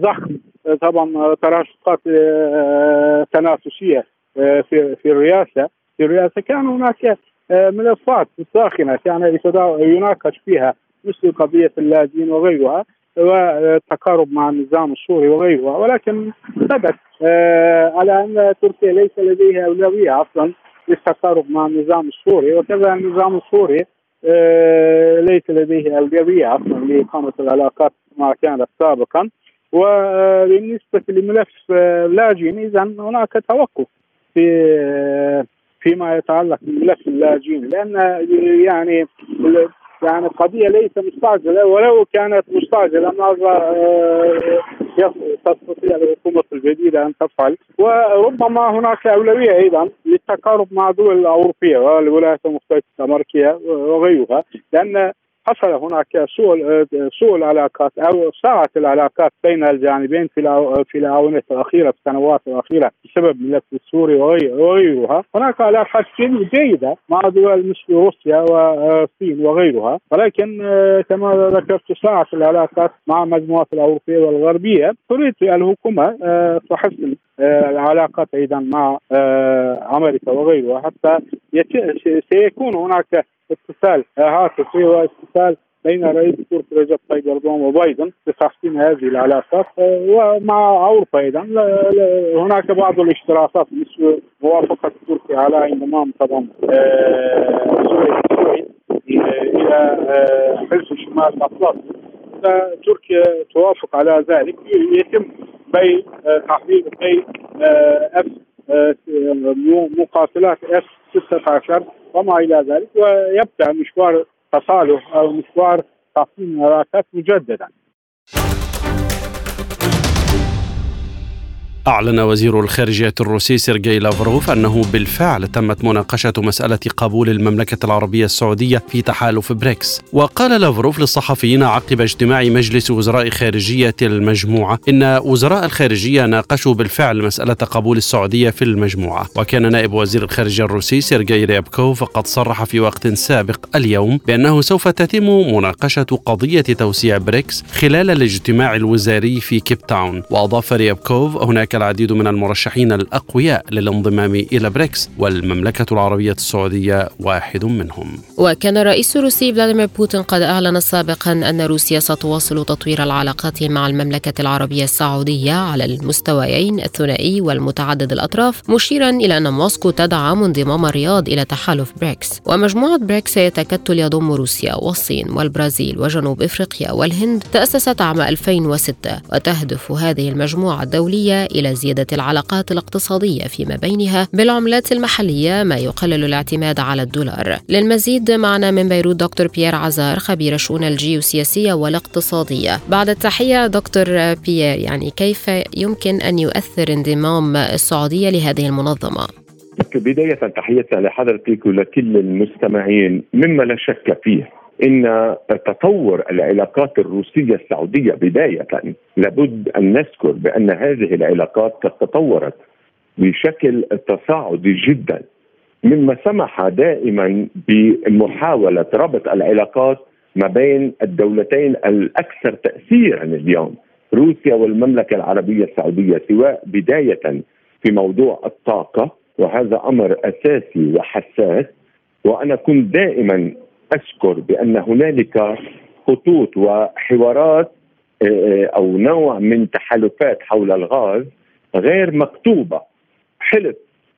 ضخم طبعا تراشقات تنافسية في في الرئاسة. في الرئاسة كان هناك ملفات ساخنة كان يناقش فيها مثل قضية اللاجئين وغيرها والتقارب مع النظام السوري وغيرها. ولكن ثبت على أن تركيا ليس لديها أولوية أصلا للتقارب مع النظام السوري. وكذا النظام السوري ليس لديه اولويه أصلا لإقامة العلاقات ما كانت سابقا. وبالنسبة لملف اللاجئين اذا هناك توقف في فيما يتعلق بملف اللاجئين لأن يعني يعني القضية ليس مستعجلة ولو كانت مستعجلة ماذا تستطيع الحكومة الجديدة أن تفعل. وربما هناك أولوية أيضا للتقارب مع الدول الاوروبيه والولايات المتحدة الأمريكية وغيرها لأن حصل هناك سوء سوء العلاقات أو ساءت العلاقات بين الجانبين في في الأونة الأخيرة في السنوات الأخيرة بسبب الملف السوري وغيرها، هناك علاقات جيدة مع دول مثل روسيا والصين وغيرها، ولكن كما ذكرت ساءت العلاقات مع المجموعات الأوروبية والغربية، تريد الحكومة تحسن العلاقات أيضا مع أمريكا وغيرها حتى سيكون هناك اتصال. هاتفي واتصال بين رئيس تركيا رجب طيب اردوغان وبايدن لتحسين هذه العلاقات. ومع أوروبا أيضا. هناك بعض الاشتراطات مثل موافقة تركيا على انضمام طبعا السويد إلى حلف شمال الاطلسي تركيا توافق على ذلك. يتم بيع تحويل بيع أف مقاتلات أف 16 وما إلى ذلك ويبدأ مشوار تصالح أو مشوار تحسين العلاقات مجددا. أعلن وزير الخارجية الروسي سيرجي لافروف أنه بالفعل تمت مناقشة مسألة قبول المملكة العربية السعودية في تحالف بريكس. وقال لافروف للصحفيين عقب اجتماع مجلس وزراء خارجية المجموعة إن وزراء الخارجية ناقشوا بالفعل مسألة قبول السعودية في المجموعة. وكان نائب وزير الخارجية الروسي سيرجي ريابكوف قد صرح في وقت سابق اليوم بأنه سوف تتم مناقشة قضية توسيع بريكس خلال الاجتماع الوزاري في كيب تاون. وأضاف ريابكوف هناك هناك العديد من المرشحين الأقوياء للانضمام إلى بريكس والمملكة العربية السعودية واحد منهم. وكان الرئيس الروسي فلاديمير بوتين قد أعلن سابقا أن روسيا ستواصل تطوير العلاقات مع المملكة العربية السعودية على المستويين الثنائي والمتعدد الأطراف مشيرا إلى أن موسكو تدعم انضمام الرياض إلى تحالف بريكس. ومجموعة بريكس تكتل يضم روسيا والصين والبرازيل وجنوب إفريقيا والهند تأسست عام 2006 وتهدف هذه المجموعة الدولية إلى زيادة العلاقات الاقتصادية فيما بينها بالعملات المحلية ما يقلل الاعتماد على الدولار. للمزيد معنا من بيروت دكتور بيير عزار خبير الشؤون الجيوسياسية والاقتصادية. بعد التحية دكتور بيير يعني كيف يمكن أن يؤثر انضمام السعودية لهذه المنظمة؟ بداية تحية لحضرتك ولكل المستمعين مما لا شك فيه. إن تطور العلاقات الروسية السعودية بداية لابد أن نذكر بأن هذه العلاقات قد تطورت بشكل تصاعدي جدا مما سمح دائما بمحاولة ربط العلاقات ما بين الدولتين الأكثر تاثيرا اليوم روسيا والمملكة العربية السعودية سواء بداية في موضوع الطاقة وهذا أمر أساسي وحساس وأنا كنت دائما اذكر بأن هنالك خطوط وحوارات آه، آه، أو نوع من تحالفات حول الغاز غير مكتوبة. حلف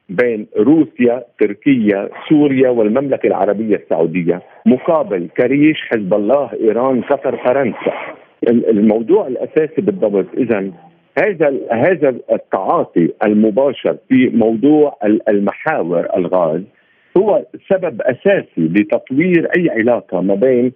بين روسيا تركيا سوريا والمملكة العربية السعودية مقابل كريش حزب الله إيران قطر فرنسا. الموضوع الأساسي بالضبط اذا هذا هذا التعاطي المباشر في موضوع المحاور الغاز هو سبب أساسي لتطوير أي علاقة ما بين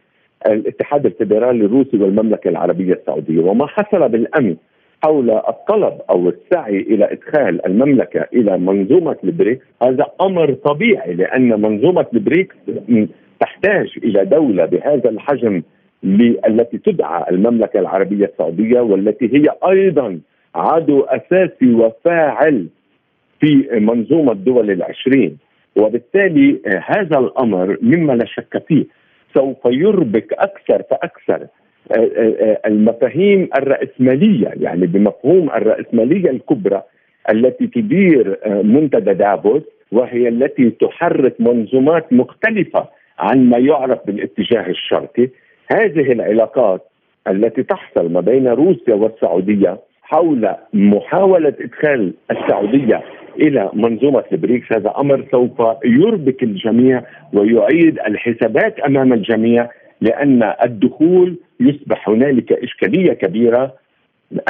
الاتحاد الفيدرالي الروسي والمملكة العربية السعودية. وما حصل بالأمس حول الطلب أو السعي إلى إدخال المملكة إلى منظومة البريكس هذا أمر طبيعي لأن منظومة البريكس تحتاج إلى دولة بهذا الحجم التي تدعى المملكة العربية السعودية والتي هي أيضا عضو أساسي وفاعل في منظومة دول العشرين. وبالتالي آه، هذا الأمر مما لا شك فيه سوف يربك أكثر فأكثر آه، آه، المفاهيم الرأسمالية يعني بمفهوم الرأسمالية الكبرى التي تدير منتدى دافوس وهي التي تحرك منظومات مختلفة عن ما يعرف بالاتجاه الشرقي. هذه العلاقات التي تحصل ما بين روسيا والسعودية حول محاولة إدخال السعودية إلى منظومة البريكس هذا أمر سوف يربك الجميع ويعيد الحسابات أمام الجميع لأن الدخول يصبح هنالك إشكالية كبيرة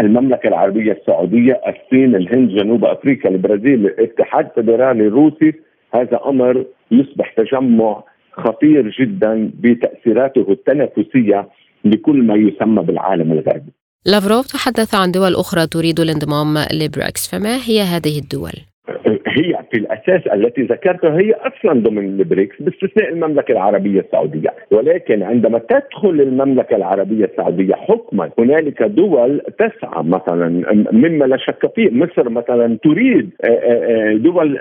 المملكة العربية السعودية، الصين، الهند، جنوب أفريقيا، البرازيل، الاتحاد الفدرالي الروسي، هذا أمر يصبح تجمع خطير جدا بتأثيراته التنافسية لكل ما يسمى بالعالم الغربي. لافروف تحدث عن دول أخرى تريد الانضمام لبريكس فما هي هذه الدول؟ هي في الأساس التي ذكرتها هي أصلا ضمن البريكس باستثناء المملكة العربية السعودية، ولكن عندما تدخل المملكة العربية السعودية حكما هنالك دول تسعى مثلا مما لا شك فيه، مصر مثلا تريد آه، آه، آه، دول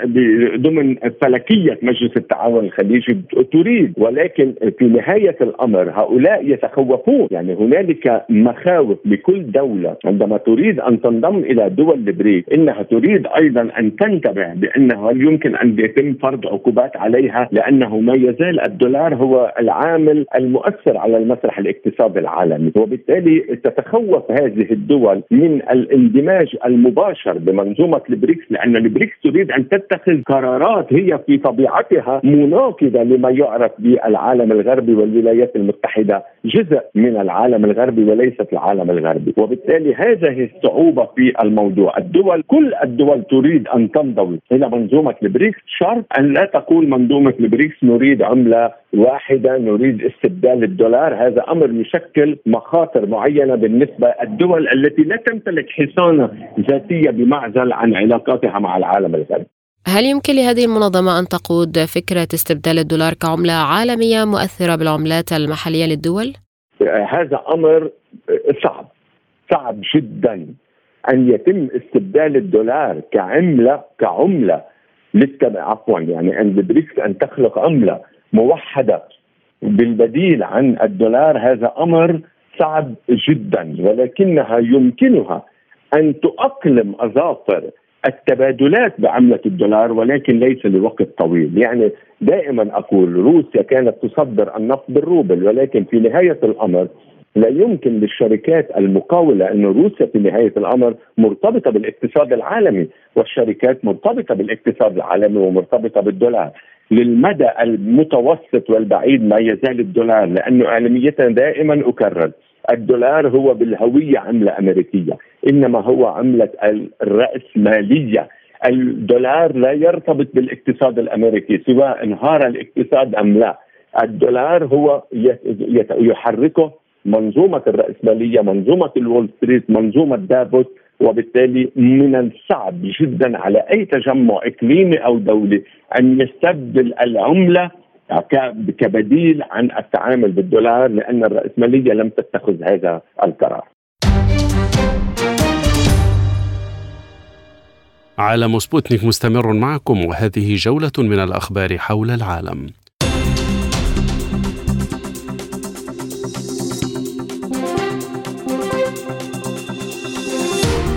ضمن فلكية مجلس التعاون الخليجي تريد. ولكن في نهاية الأمر هؤلاء يتخوفون، يعني هنالك مخاوف لكل دولة عندما تريد أن تنضم إلى دول البريكس إنها تريد أيضا أن تنتبه بأنه هل يمكن أن يتم فرض عقوبات عليها لأنه ما يزال الدولار هو العامل المؤثر على المسرح الاقتصادي العالمي. وبالتالي تتخوف هذه الدول من الاندماج المباشر بمنظومة البريكس لأن البريكس تريد أن تتخذ قرارات هي في طبيعتها مناقضة لما يعرف بالعالم الغربي والولايات المتحدة جزء من العالم الغربي وليست العالم الغربي. وبالتالي هذه الصعوبة في الموضوع. الدول كل الدول تريد أن تنضوي إلى منظومة البريكس شرط أن لا تقول منظومة البريكس نريد عملة واحدة نريد استبدال الدولار. هذا أمر يشكل مخاطر معينة بالنسبة الدول التي لا تمتلك حصانة ذاتية بمعزل عن علاقاتها مع العالم الغربي. هل يمكن لهذه المنظمة أن تقود فكرة استبدال الدولار كعملة عالمية مؤثرة بالعملات المحلية للدول؟ هذا أمر صعب صعب جدا. أن يتم استبدال الدولار كعملة كعملة. للتبع عفوا يعني أن البريكس أن تخلق عملة موحدة بالبديل عن الدولار. هذا أمر صعب جدا ولكنها يمكنها أن تؤقلم أظافر التبادلات بعملة الدولار ولكن ليس لوقت طويل، يعني دائما أقول روسيا كانت تصدر النفط بالروبل ولكن في نهاية الأمر لا يمكن للشركات المقاولة أن روسيا في نهاية الأمر مرتبطة بالاقتصاد العالمي والشركات مرتبطة بالاقتصاد العالمي ومرتبطة بالدولار. للمدى المتوسط والبعيد ما يزال الدولار لأنه اعلاميه دائما أكرر. الدولار هو بالهوية عملة أمريكية إنما هو عملة الرأسمالية. الدولار لا يرتبط بالاقتصاد الأمريكي سواء انهار الاقتصاد أم لا. الدولار هو يحركه منظومة الرأسمالية، منظومة الوول ستريت، منظومة دافوس وبالتالي من الصعب جدا على أي تجمع إقليمي أو دولي أن يستبدل العملة كبديل عن التعامل بالدولار لأن الرأسمالية لم تتخذ هذا القرار. عالم سبوتنيك مستمر معكم وهذه جولة من الأخبار حول العالم.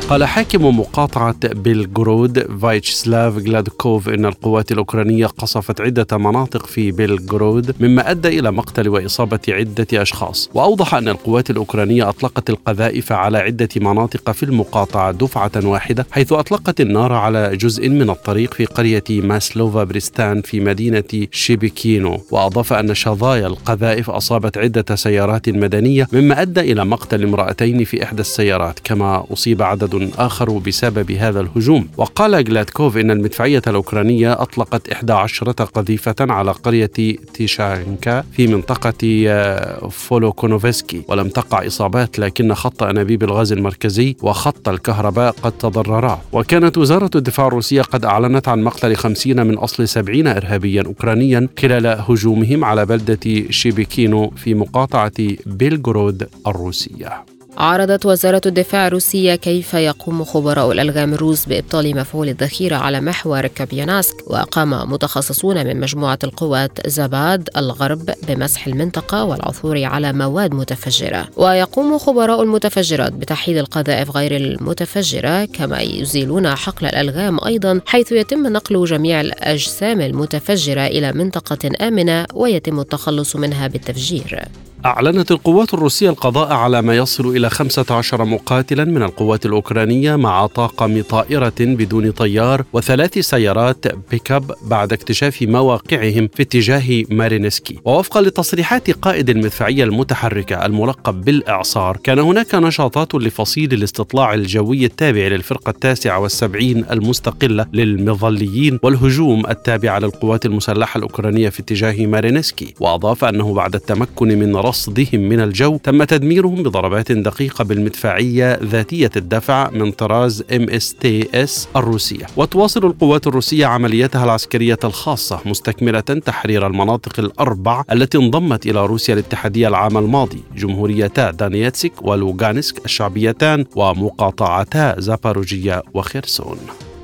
قال حاكم مقاطعة بيلغرود فياتشيسلاف جلادكوف إن القوات الأوكرانية قصفت عدة مناطق في بيلغرود مما أدى إلى مقتل وإصابة عدة أشخاص. وأوضح أن القوات الأوكرانية أطلقت القذائف على عدة مناطق في المقاطعة دفعة واحدة حيث أطلقت النار على جزء من الطريق في قرية ماسلوفا بريستان في مدينة شيبيكينو وأضاف أن شظايا القذائف أصابت عدة سيارات مدنية مما أدى إلى مقتل امرأتين في إحدى السيارات كما أصيب عدد آخر بسبب هذا الهجوم. وقال جلادكوف إن المدفعية الأوكرانية أطلقت 11 قذيفة على قرية تيشانكا في منطقة آه، فولوكونوفسكي. ولم تقع إصابات لكن خط أنابيب الغاز المركزي وخط الكهرباء قد تضررا. وكانت وزارة الدفاع الروسية قد أعلنت عن مقتل 50 من أصل 70 إرهابيا أوكرانيا خلال هجومهم على بلدة شيبيكينو في مقاطعة بيلغرود الروسية. عرضت وزارة الدفاع الروسية كيف يقوم خبراء الألغام الروس بإبطال مفعول الذخيرة على محور كوبيانسك وقام متخصصون من مجموعة القوات زباد الغرب بمسح المنطقة والعثور على مواد متفجرة. ويقوم خبراء المتفجرات بتحييد القذائف غير المتفجرة كما يزيلون حقل الألغام أيضا حيث يتم نقل جميع الأجسام المتفجرة إلى منطقة آمنة ويتم التخلص منها بالتفجير. أعلنت القوات الروسية القضاء على ما يصل إلى 15 مقاتلا من القوات الأوكرانية مع طاقم طائرة بدون طيار وثلاث سيارات بيك اب بعد اكتشاف مواقعهم في اتجاه مارينسكي. ووفقا لتصريحات قائد المدفعية المتحركة الملقب بالإعصار كان هناك نشاطات لفصيل الاستطلاع الجوي التابع للفرقة التاسعة والسبعين المستقلة للمظليين والهجوم التابع للقوات المسلحة الأوكرانية في اتجاه مارينسكي. وأضاف أنه بعد التمكن من رصدهم من الجو تم تدميرهم بضربات دقيقة بالمدفعية ذاتية الدفع من طراز ام اس تي اس الروسية. وتواصل القوات الروسية عملياتها العسكرية الخاصة مستكملة تحرير المناطق الأربع التي انضمت إلى روسيا الاتحادية العام الماضي. جمهوريتا دانيتسك ولوغانسك الشعبيتان ومقاطعتا زاباروجيا وخيرسون.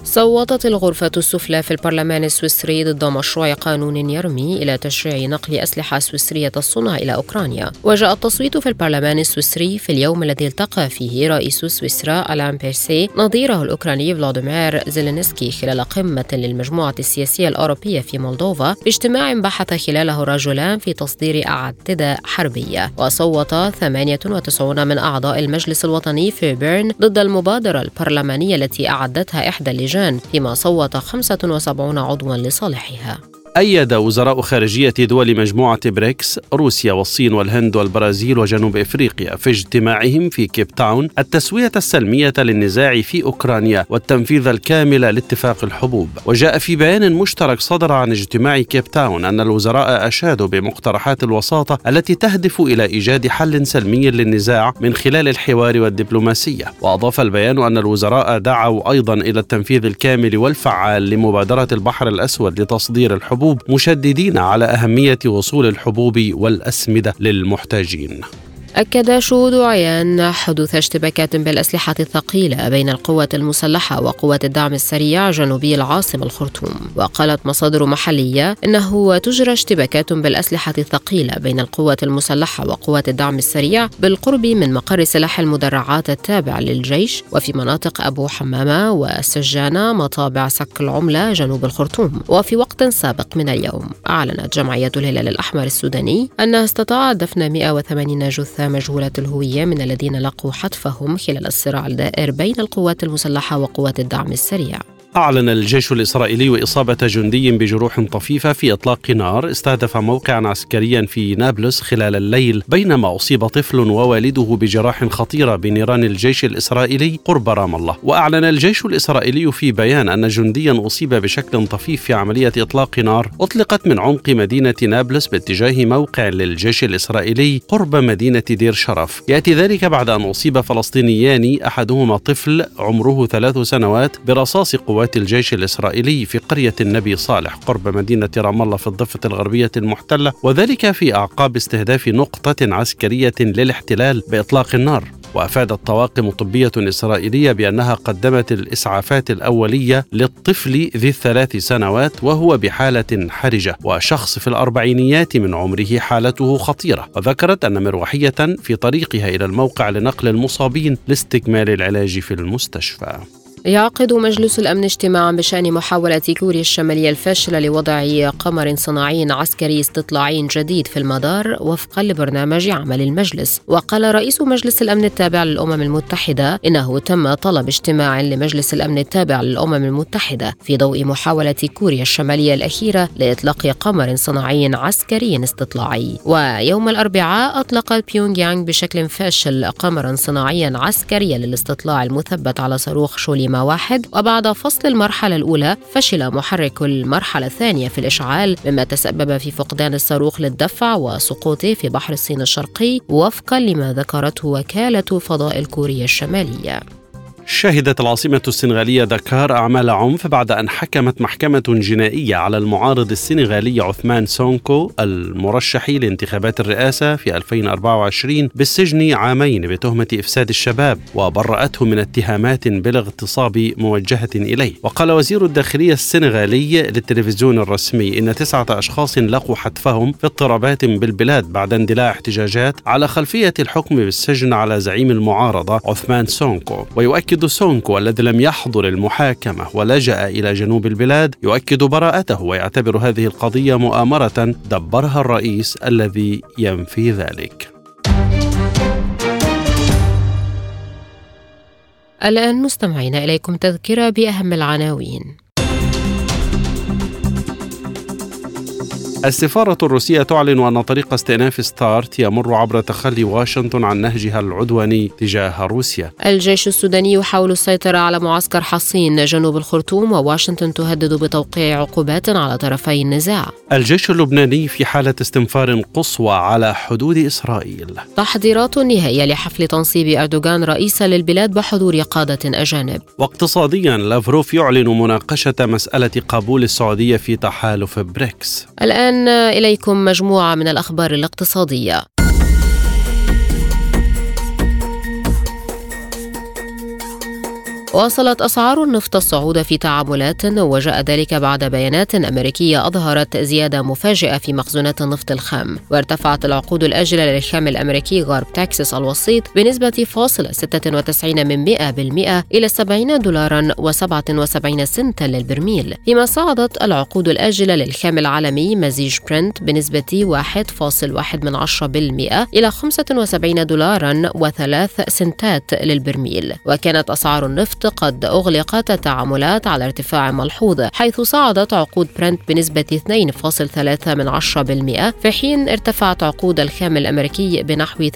صوتت الغرفة السفلى في البرلمان السويسري ضد مشروع قانون يرمي إلى تشريع نقل أسلحة سويسرية الصنع إلى أوكرانيا. وجاء التصويت في البرلمان السويسري في اليوم الذي التقى فيه رئيس سويسرا ألان بيرسي نظيره الأوكراني فلاديمير زيلينسكي خلال قمة للمجموعة السياسية الأوروبية في مولدوفا باجتماع بحث خلاله الرجلان في تصدير أعتدة حربية. وصوت 98 من أعضاء المجلس الوطني في بيرن ضد المبادرة البرلمانية التي أعدتها إحدى اللجان فيما صوت 75 عضوا لصالحها. أيد وزراء خارجية دول مجموعة بريكس روسيا والصين والهند والبرازيل وجنوب إفريقيا في اجتماعهم في كيب تاون التسوية السلمية للنزاع في أوكرانيا والتنفيذ الكامل لاتفاق الحبوب. وجاء في بيان مشترك صدر عن اجتماع كيب تاون أن الوزراء أشادوا بمقترحات الوساطة التي تهدف إلى إيجاد حل سلمي للنزاع من خلال الحوار والدبلوماسية. وأضاف البيان أن الوزراء دعوا أيضا إلى التنفيذ الكامل والفعال لمبادرة البحر الأسود لتصدير الحبوب الحبوب مشددين على أهمية وصول الحبوب والأسمدة للمحتاجين. أكد شهود عيان حدوث اشتباكات بالأسلحة الثقيلة بين القوات المسلحة وقوات الدعم السريع جنوبي العاصمة الخرطوم. وقالت مصادر محلية إنه تجرى اشتباكات بالأسلحة الثقيلة بين القوات المسلحة وقوات الدعم السريع بالقرب من مقر سلاح المدرعات التابع للجيش وفي مناطق أبو حمامة والسجانة مطابع سك العملة جنوب الخرطوم. وفي وقت سابق من اليوم أعلنت جمعية الهلال الأحمر السوداني أنها استطاعت دفن 180 جثة مجهولة الهوية من الذين لقوا حتفهم خلال الصراع الدائر بين القوات المسلحة وقوات الدعم السريع. أعلن الجيش الإسرائيلي إصابة جندي بجروح طفيفة في إطلاق نار استهدف موقعا عسكريا في نابلس خلال الليل بينما أصيب طفل ووالده بجراح خطيرة بنيران الجيش الإسرائيلي قرب رام الله. وأعلن الجيش الإسرائيلي في بيان أن جنديا أصيب بشكل طفيف في عملية إطلاق نار أطلقت من عمق مدينة نابلس باتجاه موقع للجيش الإسرائيلي قرب مدينة دير شرف. يأتي ذلك بعد أن أصيب فلسطينيان أحدهما طفل عمره ثلاث سنوات برصاص قوات قوات الجيش الإسرائيلي في قرية النبي صالح قرب مدينة رام الله في الضفة الغربية المحتلة وذلك في أعقاب استهداف نقطة عسكرية للاحتلال بإطلاق النار. وأفادت طواقم طبية إسرائيلية بأنها قدمت الإسعافات الأولية للطفل ذي الثلاث سنوات وهو بحالة حرجة وشخص في الأربعينيات من عمره حالته خطيرة. وذكرت أن مروحية في طريقها إلى الموقع لنقل المصابين لاستكمال العلاج في المستشفى. يعقد مجلس الأمن اجتماعا بشأن محاولة كوريا الشمالية الفاشلة لوضع قمر صناعي عسكري استطلاعي جديد في المدار وفقا لبرنامج عمل المجلس. وقال رئيس مجلس الأمن التابع للأمم المتحدة إنه تم طلب اجتماع لمجلس الأمن التابع للأمم المتحدة في ضوء محاولة كوريا الشمالية الأخيرة لإطلاق قمر صناعي عسكري استطلاعي. ويوم الأربعاء أطلقت بيونغ يانغ بشكل فاشل قمرا صناعيا عسكريا للاستطلاع المثبت على صاروخ شوليما واحد وبعد فصل المرحلة الأولى فشل محرك المرحلة الثانية في الإشعال مما تسبب في فقدان الصاروخ للدفع وسقوطه في بحر الصين الشرقي وفقا لما ذكرته وكالة فضاء الكورية الشمالية. شهدت العاصمة السنغالية دكار أعمال عنف بعد أن حكمت محكمة جنائية على المعارض السنغالي عثمان سونكو المرشح لانتخابات الرئاسة في 2024 بالسجن عامين بتهمة إفساد الشباب وبرأته من اتهامات بالاغتصاب موجهة إليه. وقال وزير الداخلية السنغالي للتلفزيون الرسمي إن تسعة أشخاص لقوا حتفهم في اضطرابات بالبلاد بعد اندلاع احتجاجات على خلفية الحكم بالسجن على زعيم المعارضة عثمان سونكو. ويؤكد يؤكد سونكو الذي لم يحضر المحاكمة ولجأ إلى جنوب البلاد يؤكد براءته ويعتبر هذه القضية مؤامرة دبرها الرئيس الذي ينفي ذلك. الآن مستمعين إليكم تذكرة بأهم العناوين. السفارة الروسية تعلن أن طريق استئناف ستارت يمر عبر تخلي واشنطن عن نهجها العدواني تجاه روسيا. الجيش السوداني يحاول السيطرة على معسكر حصين جنوب الخرطوم وواشنطن تهدد بتوقيع عقوبات على طرفي النزاع. الجيش اللبناني في حالة استنفار قصوى على حدود إسرائيل. تحضيرات نهائية لحفل تنصيب أردوغان رئيسا للبلاد بحضور قادة أجانب. واقتصاديا لافروف يعلن مناقشة مسألة قبول السعودية في تحالف بريكس. الآن إليكم مجموعة من الأخبار الاقتصادية. واصلت أسعار النفط الصعود في تعاملات وجاء ذلك بعد بيانات أمريكية أظهرت زيادة مفاجئة في مخزونات النفط الخام وارتفعت العقود الآجلة للخام الأمريكي غرب تكساس الوسيط بنسبة فاصل 96 من 100 بالمئة إلى 70 دولارا و77 سنتا للبرميل. فيما صعدت العقود الآجلة للخام العالمي مزيج برنت بنسبة 1.1 من 10 بالمئة إلى 75 دولارا و3 سنتات للبرميل. وكانت أسعار النفط قد أغلقت التعاملات على ارتفاع ملحوظ حيث صعدت عقود برنت بنسبة 2.3 من 10% في حين ارتفعت عقود الخام الأمريكي بنحو 3%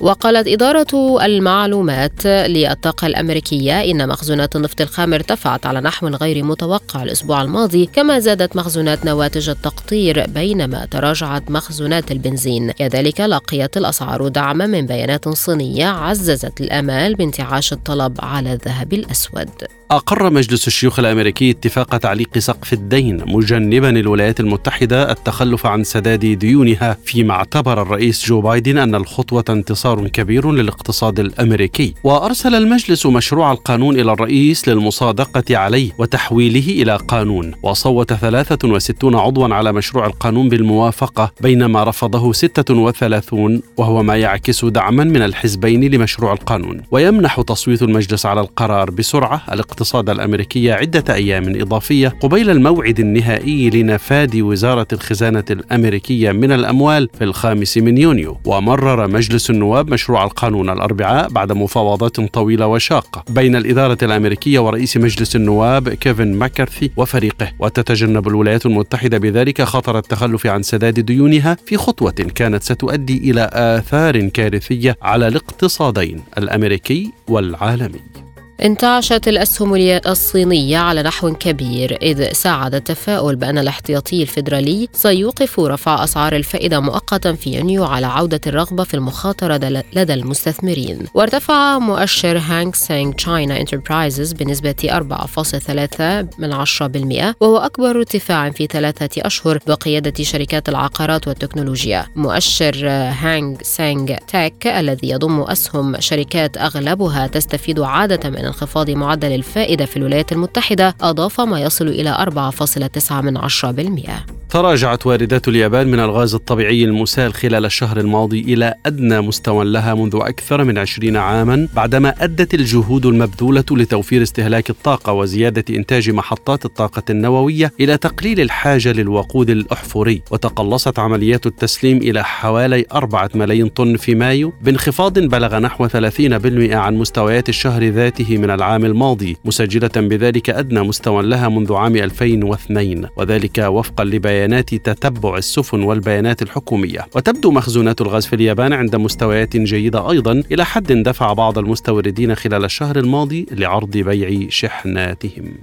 وقالت إدارة المعلومات للطاقة الأمريكية إن مخزونات النفط الخام ارتفعت على نحو غير متوقع الأسبوع الماضي كما زادت مخزونات نواتج التقطير بينما تراجعت مخزونات البنزين. كذلك لقيت الأسعار دعما من بيانات صينية عززت الآمال بانتعاش الطلب على الذهب الأسود. أقر مجلس الشيوخ الأمريكي اتفاق تعليق سقف الدين مجنبا الولايات المتحدة التخلف عن سداد ديونها فيما اعتبر الرئيس جو بايدن أن الخطوة انتصار كبير للاقتصاد الأمريكي. وأرسل المجلس مشروع القانون إلى الرئيس للمصادقة عليه وتحويله إلى قانون وصوت 63 عضوا على مشروع القانون بالموافقة بينما رفضه 36 وهو ما يعكس دعما من الحزبين لمشروع القانون. ويمنح تصويت المجلس على القرار بسرعة الاقتصاد الأمريكي عدة أيام إضافية قبيل الموعد النهائي لنفاذ وزارة الخزانة الأمريكية من الأموال في الخامس من يونيو. ومرر مجلس النواب مشروع القانون الأربعاء بعد مفاوضات طويلة وشاقة بين الإدارة الأمريكية ورئيس مجلس النواب كيفن ماكارثي وفريقه. وتتجنب الولايات المتحدة بذلك خطر التخلف عن سداد ديونها في خطوة كانت ستؤدي إلى آثار كارثية على الاقتصادين الأمريكي والعالمي. انتعشت الأسهم الصينية على نحو كبير إذ ساعد التفاؤل بأن الاحتياطي الفيدرالي سيوقف رفع أسعار الفائدة مؤقتا في يونيو على عودة الرغبة في المخاطرة لدى المستثمرين. وارتفع مؤشر هانغ سينغ تشاينا انتربرايزز بنسبة 4.3 من 10% وهو أكبر ارتفاع في ثلاثة أشهر بقيادة شركات العقارات والتكنولوجيا. مؤشر هانغ سينغ تك الذي يضم أسهم شركات أغلبها تستفيد عادة من انخفاض معدل الفائدة في الولايات المتحدة أضاف ما يصل إلى 4.9% تراجعت واردات اليابان من الغاز الطبيعي المسال خلال الشهر الماضي إلى أدنى مستوى لها منذ أكثر من عشرين عاما بعدما أدت الجهود المبذولة لتوفير استهلاك الطاقة وزيادة إنتاج محطات الطاقة النووية إلى تقليل الحاجة للوقود الأحفوري. وتقلصت عمليات التسليم إلى حوالي أربعة ملايين طن في مايو بانخفاض بلغ نحو 30% عن مستويات الشهر ذاته من العام الماضي مسجلة بذلك أدنى مستوى لها منذ عام 2002 وذلك وفقا لبيان بيانات تتبع السفن والبيانات الحكومية. وتبدو مخزونات الغاز في اليابان عند مستويات جيدة أيضا إلى حد دفع بعض المستوردين خلال الشهر الماضي لعرض بيع شحناتهم.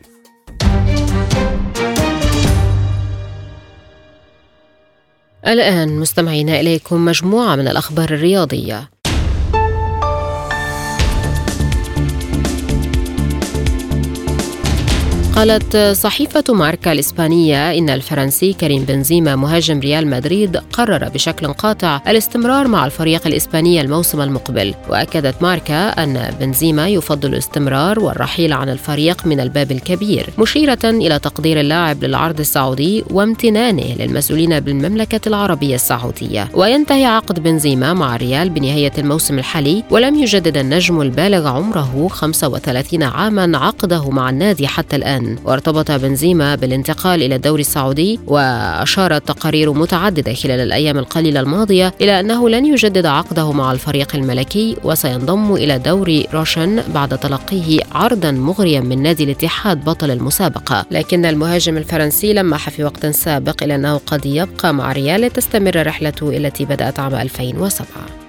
الآن مستمعينا إليكم مجموعة من الأخبار الرياضية. قالت صحيفة ماركا الإسبانية إن الفرنسي كريم بنزيما مهاجم ريال مدريد قرر بشكل قاطع الاستمرار مع الفريق الإسباني الموسم المقبل. وأكدت ماركا أن بنزيما يفضل الاستمرار والرحيل عن الفريق من الباب الكبير مشيرة إلى تقدير اللاعب للعرض السعودي وامتنانه للمسؤولين بالمملكة العربية السعودية. وينتهي عقد بنزيما مع الريال بنهاية الموسم الحالي ولم يجدد النجم البالغ عمره 35 عاما عقده مع النادي حتى الآن. وارتبط بنزيما بالانتقال إلى الدوري السعودي وأشارت تقارير متعددة خلال الأيام القليلة الماضية إلى أنه لن يجدد عقده مع الفريق الملكي وسينضم إلى دوري روشن بعد تلقيه عرضا مغريا من نادي الاتحاد بطل المسابقة. لكن المهاجم الفرنسي لمح في وقت سابق إلى أنه قد يبقى مع ريال لتستمر رحلته التي بدأت عام 2007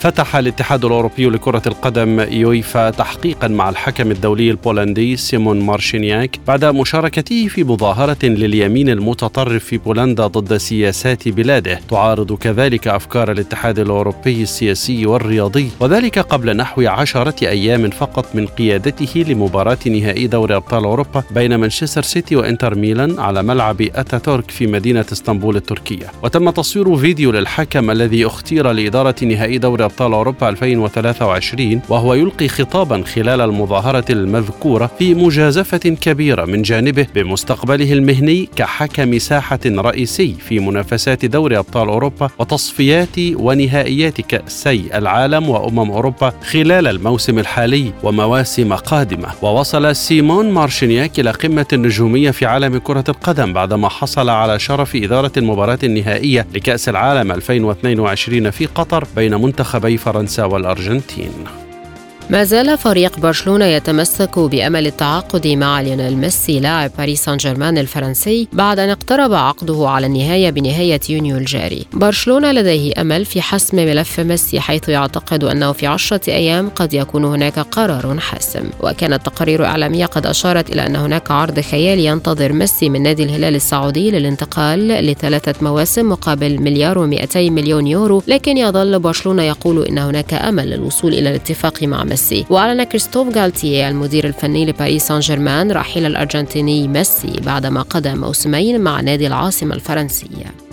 فتح الاتحاد الأوروبي لكرة القدم يويفا تحقيقا مع الحكم الدولي البولندي سيمون مارشينياك بعد مشاركته في مظاهرة لليمين المتطرف في بولندا ضد سياسات بلاده. تعارض كذلك أفكار الاتحاد الأوروبي السياسي والرياضي وذلك قبل نحو عشرة أيام فقط من قيادته لمباراة نهائي دوري أبطال أوروبا بين مانشستر سيتي وإنتر ميلان على ملعب أتاتورك في مدينة إسطنبول التركية. وتم تصوير فيديو للحكم الذي اختير لإدارة نهائي دوري أبطال أوروبا 2023 وهو يلقي خطابا خلال المظاهرة المذكورة في مجازفة كبيرة من جانبه بمستقبله المهني كحكم ساحة رئيسي في منافسات دوري أبطال أوروبا وتصفيات ونهائيات كأسي العالم وأمم أوروبا خلال الموسم الحالي ومواسم قادمة. ووصل سيمون مارشينياك إلى قمة النجومية في عالم كرة القدم بعدما حصل على شرف إدارة المباراة النهائية لكأس العالم 2022 في قطر بين منتخب منتخبي فرنسا والأرجنتين. ما زال فريق برشلونة يتمسك بأمل التعاقد مع ليونيل ميسي لاعب باريس سان جيرمان الفرنسي بعد أن اقترب عقده على النهاية بنهاية يونيو الجاري. برشلونة لديه أمل في حسم ملف ميسي حيث يعتقد أنه في عشرة أيام قد يكون هناك قرار حاسم. وكانت تقارير إعلامية قد أشارت إلى أن هناك عرض خيالي ينتظر ميسي من نادي الهلال السعودي للانتقال لثلاثة مواسم مقابل مليار و200 مليون يورو لكن يظل برشلونة يقول إن هناك أمل للوصول إلى الاتفاق مع ميسي. ميسي. وأعلن كريستوف غالتيه المدير الفني لباريس سان جيرمان رحيل الأرجنتيني ميسي بعدما قضى موسمين مع نادي العاصمة الفرنسية.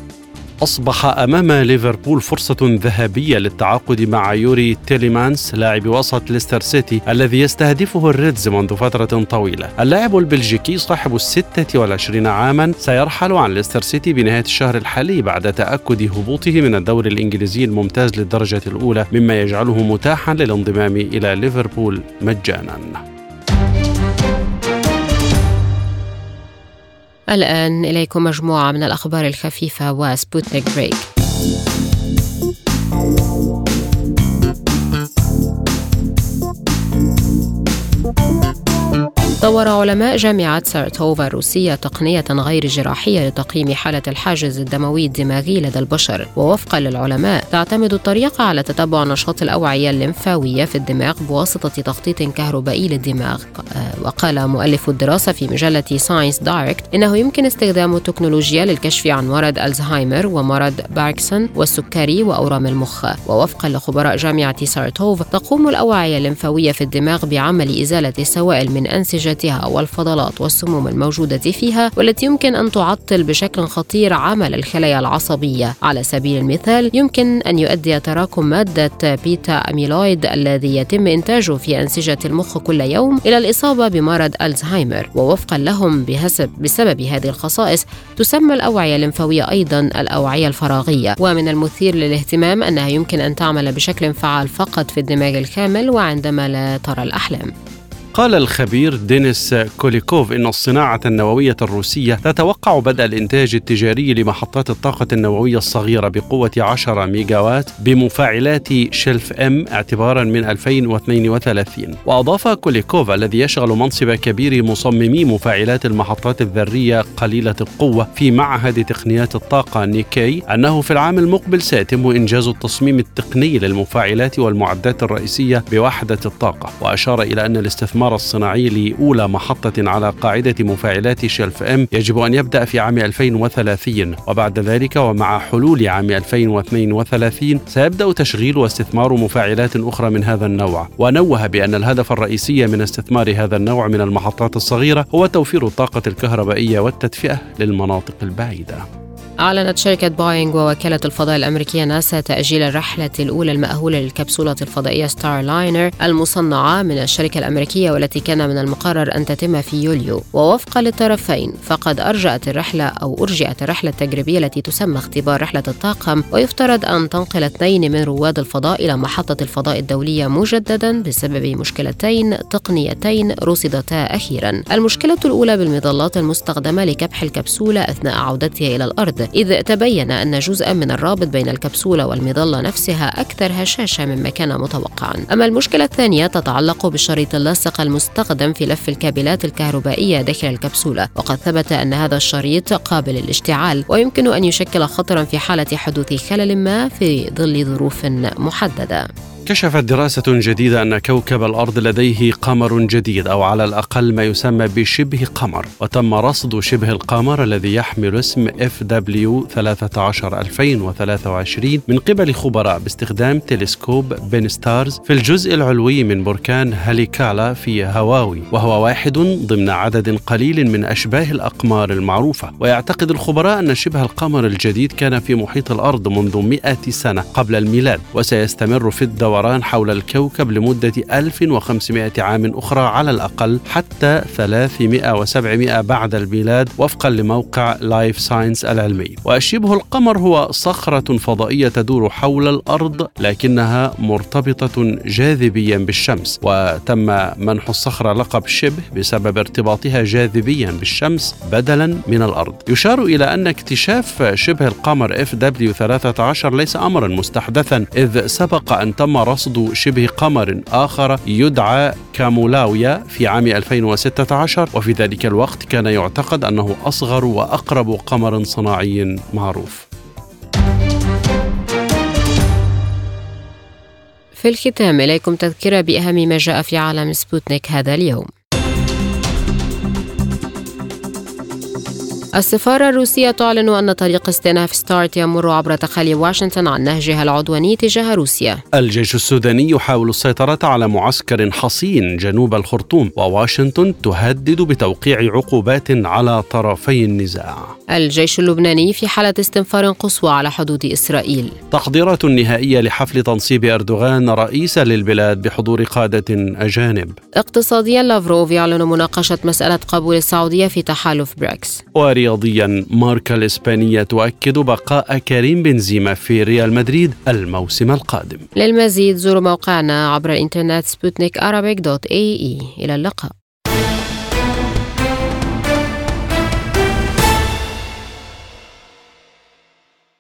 أصبح أمام ليفربول فرصة ذهبية للتعاقد مع يوري تيليمانس لاعب وسط ليستر سيتي الذي يستهدفه الريدز منذ فترة طويلة. اللاعب البلجيكي صاحب الستة والعشرين عاما سيرحل عن ليستر سيتي بنهاية الشهر الحالي بعد تأكد هبوطه من الدوري الإنجليزي الممتاز للدرجة الأولى مما يجعله متاحا للانضمام إلى ليفربول مجانا. الآن إليكم مجموعة من الأخبار الخفيفة وسبوتنيك بريك. طور علماء جامعة سارتوفا الروسية تقنية غير جراحية لتقييم حالة الحاجز الدموي الدماغي لدى البشر. ووفقا للعلماء تعتمد الطريقة على تتبع نشاط الأوعية الليمفاوية في الدماغ بواسطة تخطيط كهربائي للدماغ. وقال مؤلف الدراسة في مجلة ساينس دايركت إنه يمكن استخدام التكنولوجيا للكشف عن مرض ألزهايمر ومرض باركنسون والسكري وأورام المخ. ووفقا لخبراء جامعة سارتوف تقوم الأوعية الليمفاوية في الدماغ بعمل إزالة السوائل من أنسجة نتيجتها والفضلات والسموم الموجودة فيها والتي يمكن أن تعطل بشكل خطير عمل الخلايا العصبية. على سبيل المثال يمكن أن يؤدي تراكم مادة بيتا أميلويد الذي يتم إنتاجه في أنسجة المخ كل يوم إلى الإصابة بمرض ألزهايمر. ووفقا لهم بحسب بسبب هذه الخصائص تسمى الأوعية الليمفاوية أيضا الأوعية الفراغية. ومن المثير للاهتمام أنها يمكن أن تعمل بشكل فعال فقط في الدماغ الكامل وعندما لا ترى الأحلام. قال الخبير دينيس كوليكوف إن الصناعة النووية الروسية تتوقع بدء الإنتاج التجاري لمحطات الطاقة النووية الصغيرة بقوة 10 ميجاوات بمفاعلات شيلف ام اعتبارا من 2032 وأضاف كوليكوف الذي يشغل منصب كبير مصممي مفاعلات المحطات الذرية قليلة القوة في معهد تقنيات الطاقة نيكي أنه في العام المقبل سيتم إنجاز التصميم التقني للمفاعلات والمعدات الرئيسية بوحدة الطاقة. وأشار إلى أن الاستثمار الاستثمار الصناعي لأولى محطة على قاعدة مفاعلات شيلف إم يجب أن يبدأ في عام 2030 وبعد ذلك ومع حلول عام 2032 سيبدأ تشغيل واستثمار مفاعلات أخرى من هذا النوع. ونوه بأن الهدف الرئيسي من استثمار هذا النوع من المحطات الصغيرة هو توفير الطاقة الكهربائية والتدفئة للمناطق البعيدة. أعلنت شركة بوينغ ووكالة الفضاء الأمريكية ناسا تأجيل الرحلة الأولى المأهولة للكبسولة الفضائية ستار لاينر المصنعة من الشركة الأمريكية والتي كان من المقرر أن تتم في يوليو. ووفقا للطرفين فقد أرجأت الرحلة أو أرجئت الرحلة التجريبية التي تسمى اختبار رحلة الطاقم ويفترض أن تنقل اثنين من رواد الفضاء إلى محطة الفضاء الدولية مجددا بسبب مشكلتين تقنيتين رصدتا أخيرا. المشكلة الأولى بالمظلات المستخدمة لكبح الكبسولة أثناء عودتها إلى الأرض. إذ تبين أن جزءا من الرابط بين الكبسولة والمظلة نفسها أكثر هشاشة مما كان متوقعا. أما المشكلة الثانية تتعلق بالشريط اللاصق المستخدم في لف الكابلات الكهربائية داخل الكبسولة وقد ثبت أن هذا الشريط قابل للاشتعال ويمكن أن يشكل خطرا في حالة حدوث خلل ما في ظل ظروف محددة. كشفت دراسة جديدة أن كوكب الأرض لديه قمر جديد أو على الأقل ما يسمى بشبه قمر وتم رصد شبه القمر الذي يحمل اسم FW 13 2023 من قبل خبراء باستخدام تلسكوب بان ستارز في الجزء العلوي من بركان هاليكالا في هاواي وهو واحد ضمن عدد قليل من أشباه الأقمار المعروفة. ويعتقد الخبراء أن شبه القمر الجديد كان في محيط الأرض منذ 100 سنة قبل الميلاد وسيستمر في الدوران الدوران حول الكوكب لمدة 1500 عام أخرى على الأقل حتى 300 و700 بعد الميلاد وفقا لموقع لايف ساينس العلمي. وشبه القمر هو صخرة فضائية تدور حول الأرض لكنها مرتبطة جاذبيا بالشمس. وتم منح الصخرة لقب شبه بسبب ارتباطها جاذبيا بالشمس بدلا من الأرض. يشار إلى أن اكتشاف شبه القمر FW13 ليس أمرا مستحدثا إذ سبق أن تم رصد شبه قمر آخر يدعى كامولاويا في عام 2016 وفي ذلك الوقت كان يعتقد أنه أصغر وأقرب قمر صناعي معروف. في الختام إليكم تذكرة بأهم ما جاء في عالم سبوتنيك هذا اليوم. السفارة الروسية تعلن أن طريق استئناف ستارت يمر عبر تخلي واشنطن عن نهجها العدواني تجاه روسيا. الجيش السوداني يحاول السيطرة على معسكر حصين جنوب الخرطوم وواشنطن تهدد بتوقيع عقوبات على طرفي النزاع. الجيش اللبناني في حالة استنفار قصوى على حدود إسرائيل. تحضيرات نهائية لحفل تنصيب أردوغان رئيسا للبلاد بحضور قادة أجانب. اقتصاديا لافروف يعلن مناقشة مسألة قبول السعودية في تحالف بريكس. ورياضيا ماركا الإسبانية تؤكد بقاء كريم بنزيما في ريال مدريد الموسم القادم. للمزيد زوروا موقعنا عبر الإنترنت سبوتنيك إلى اللقاء.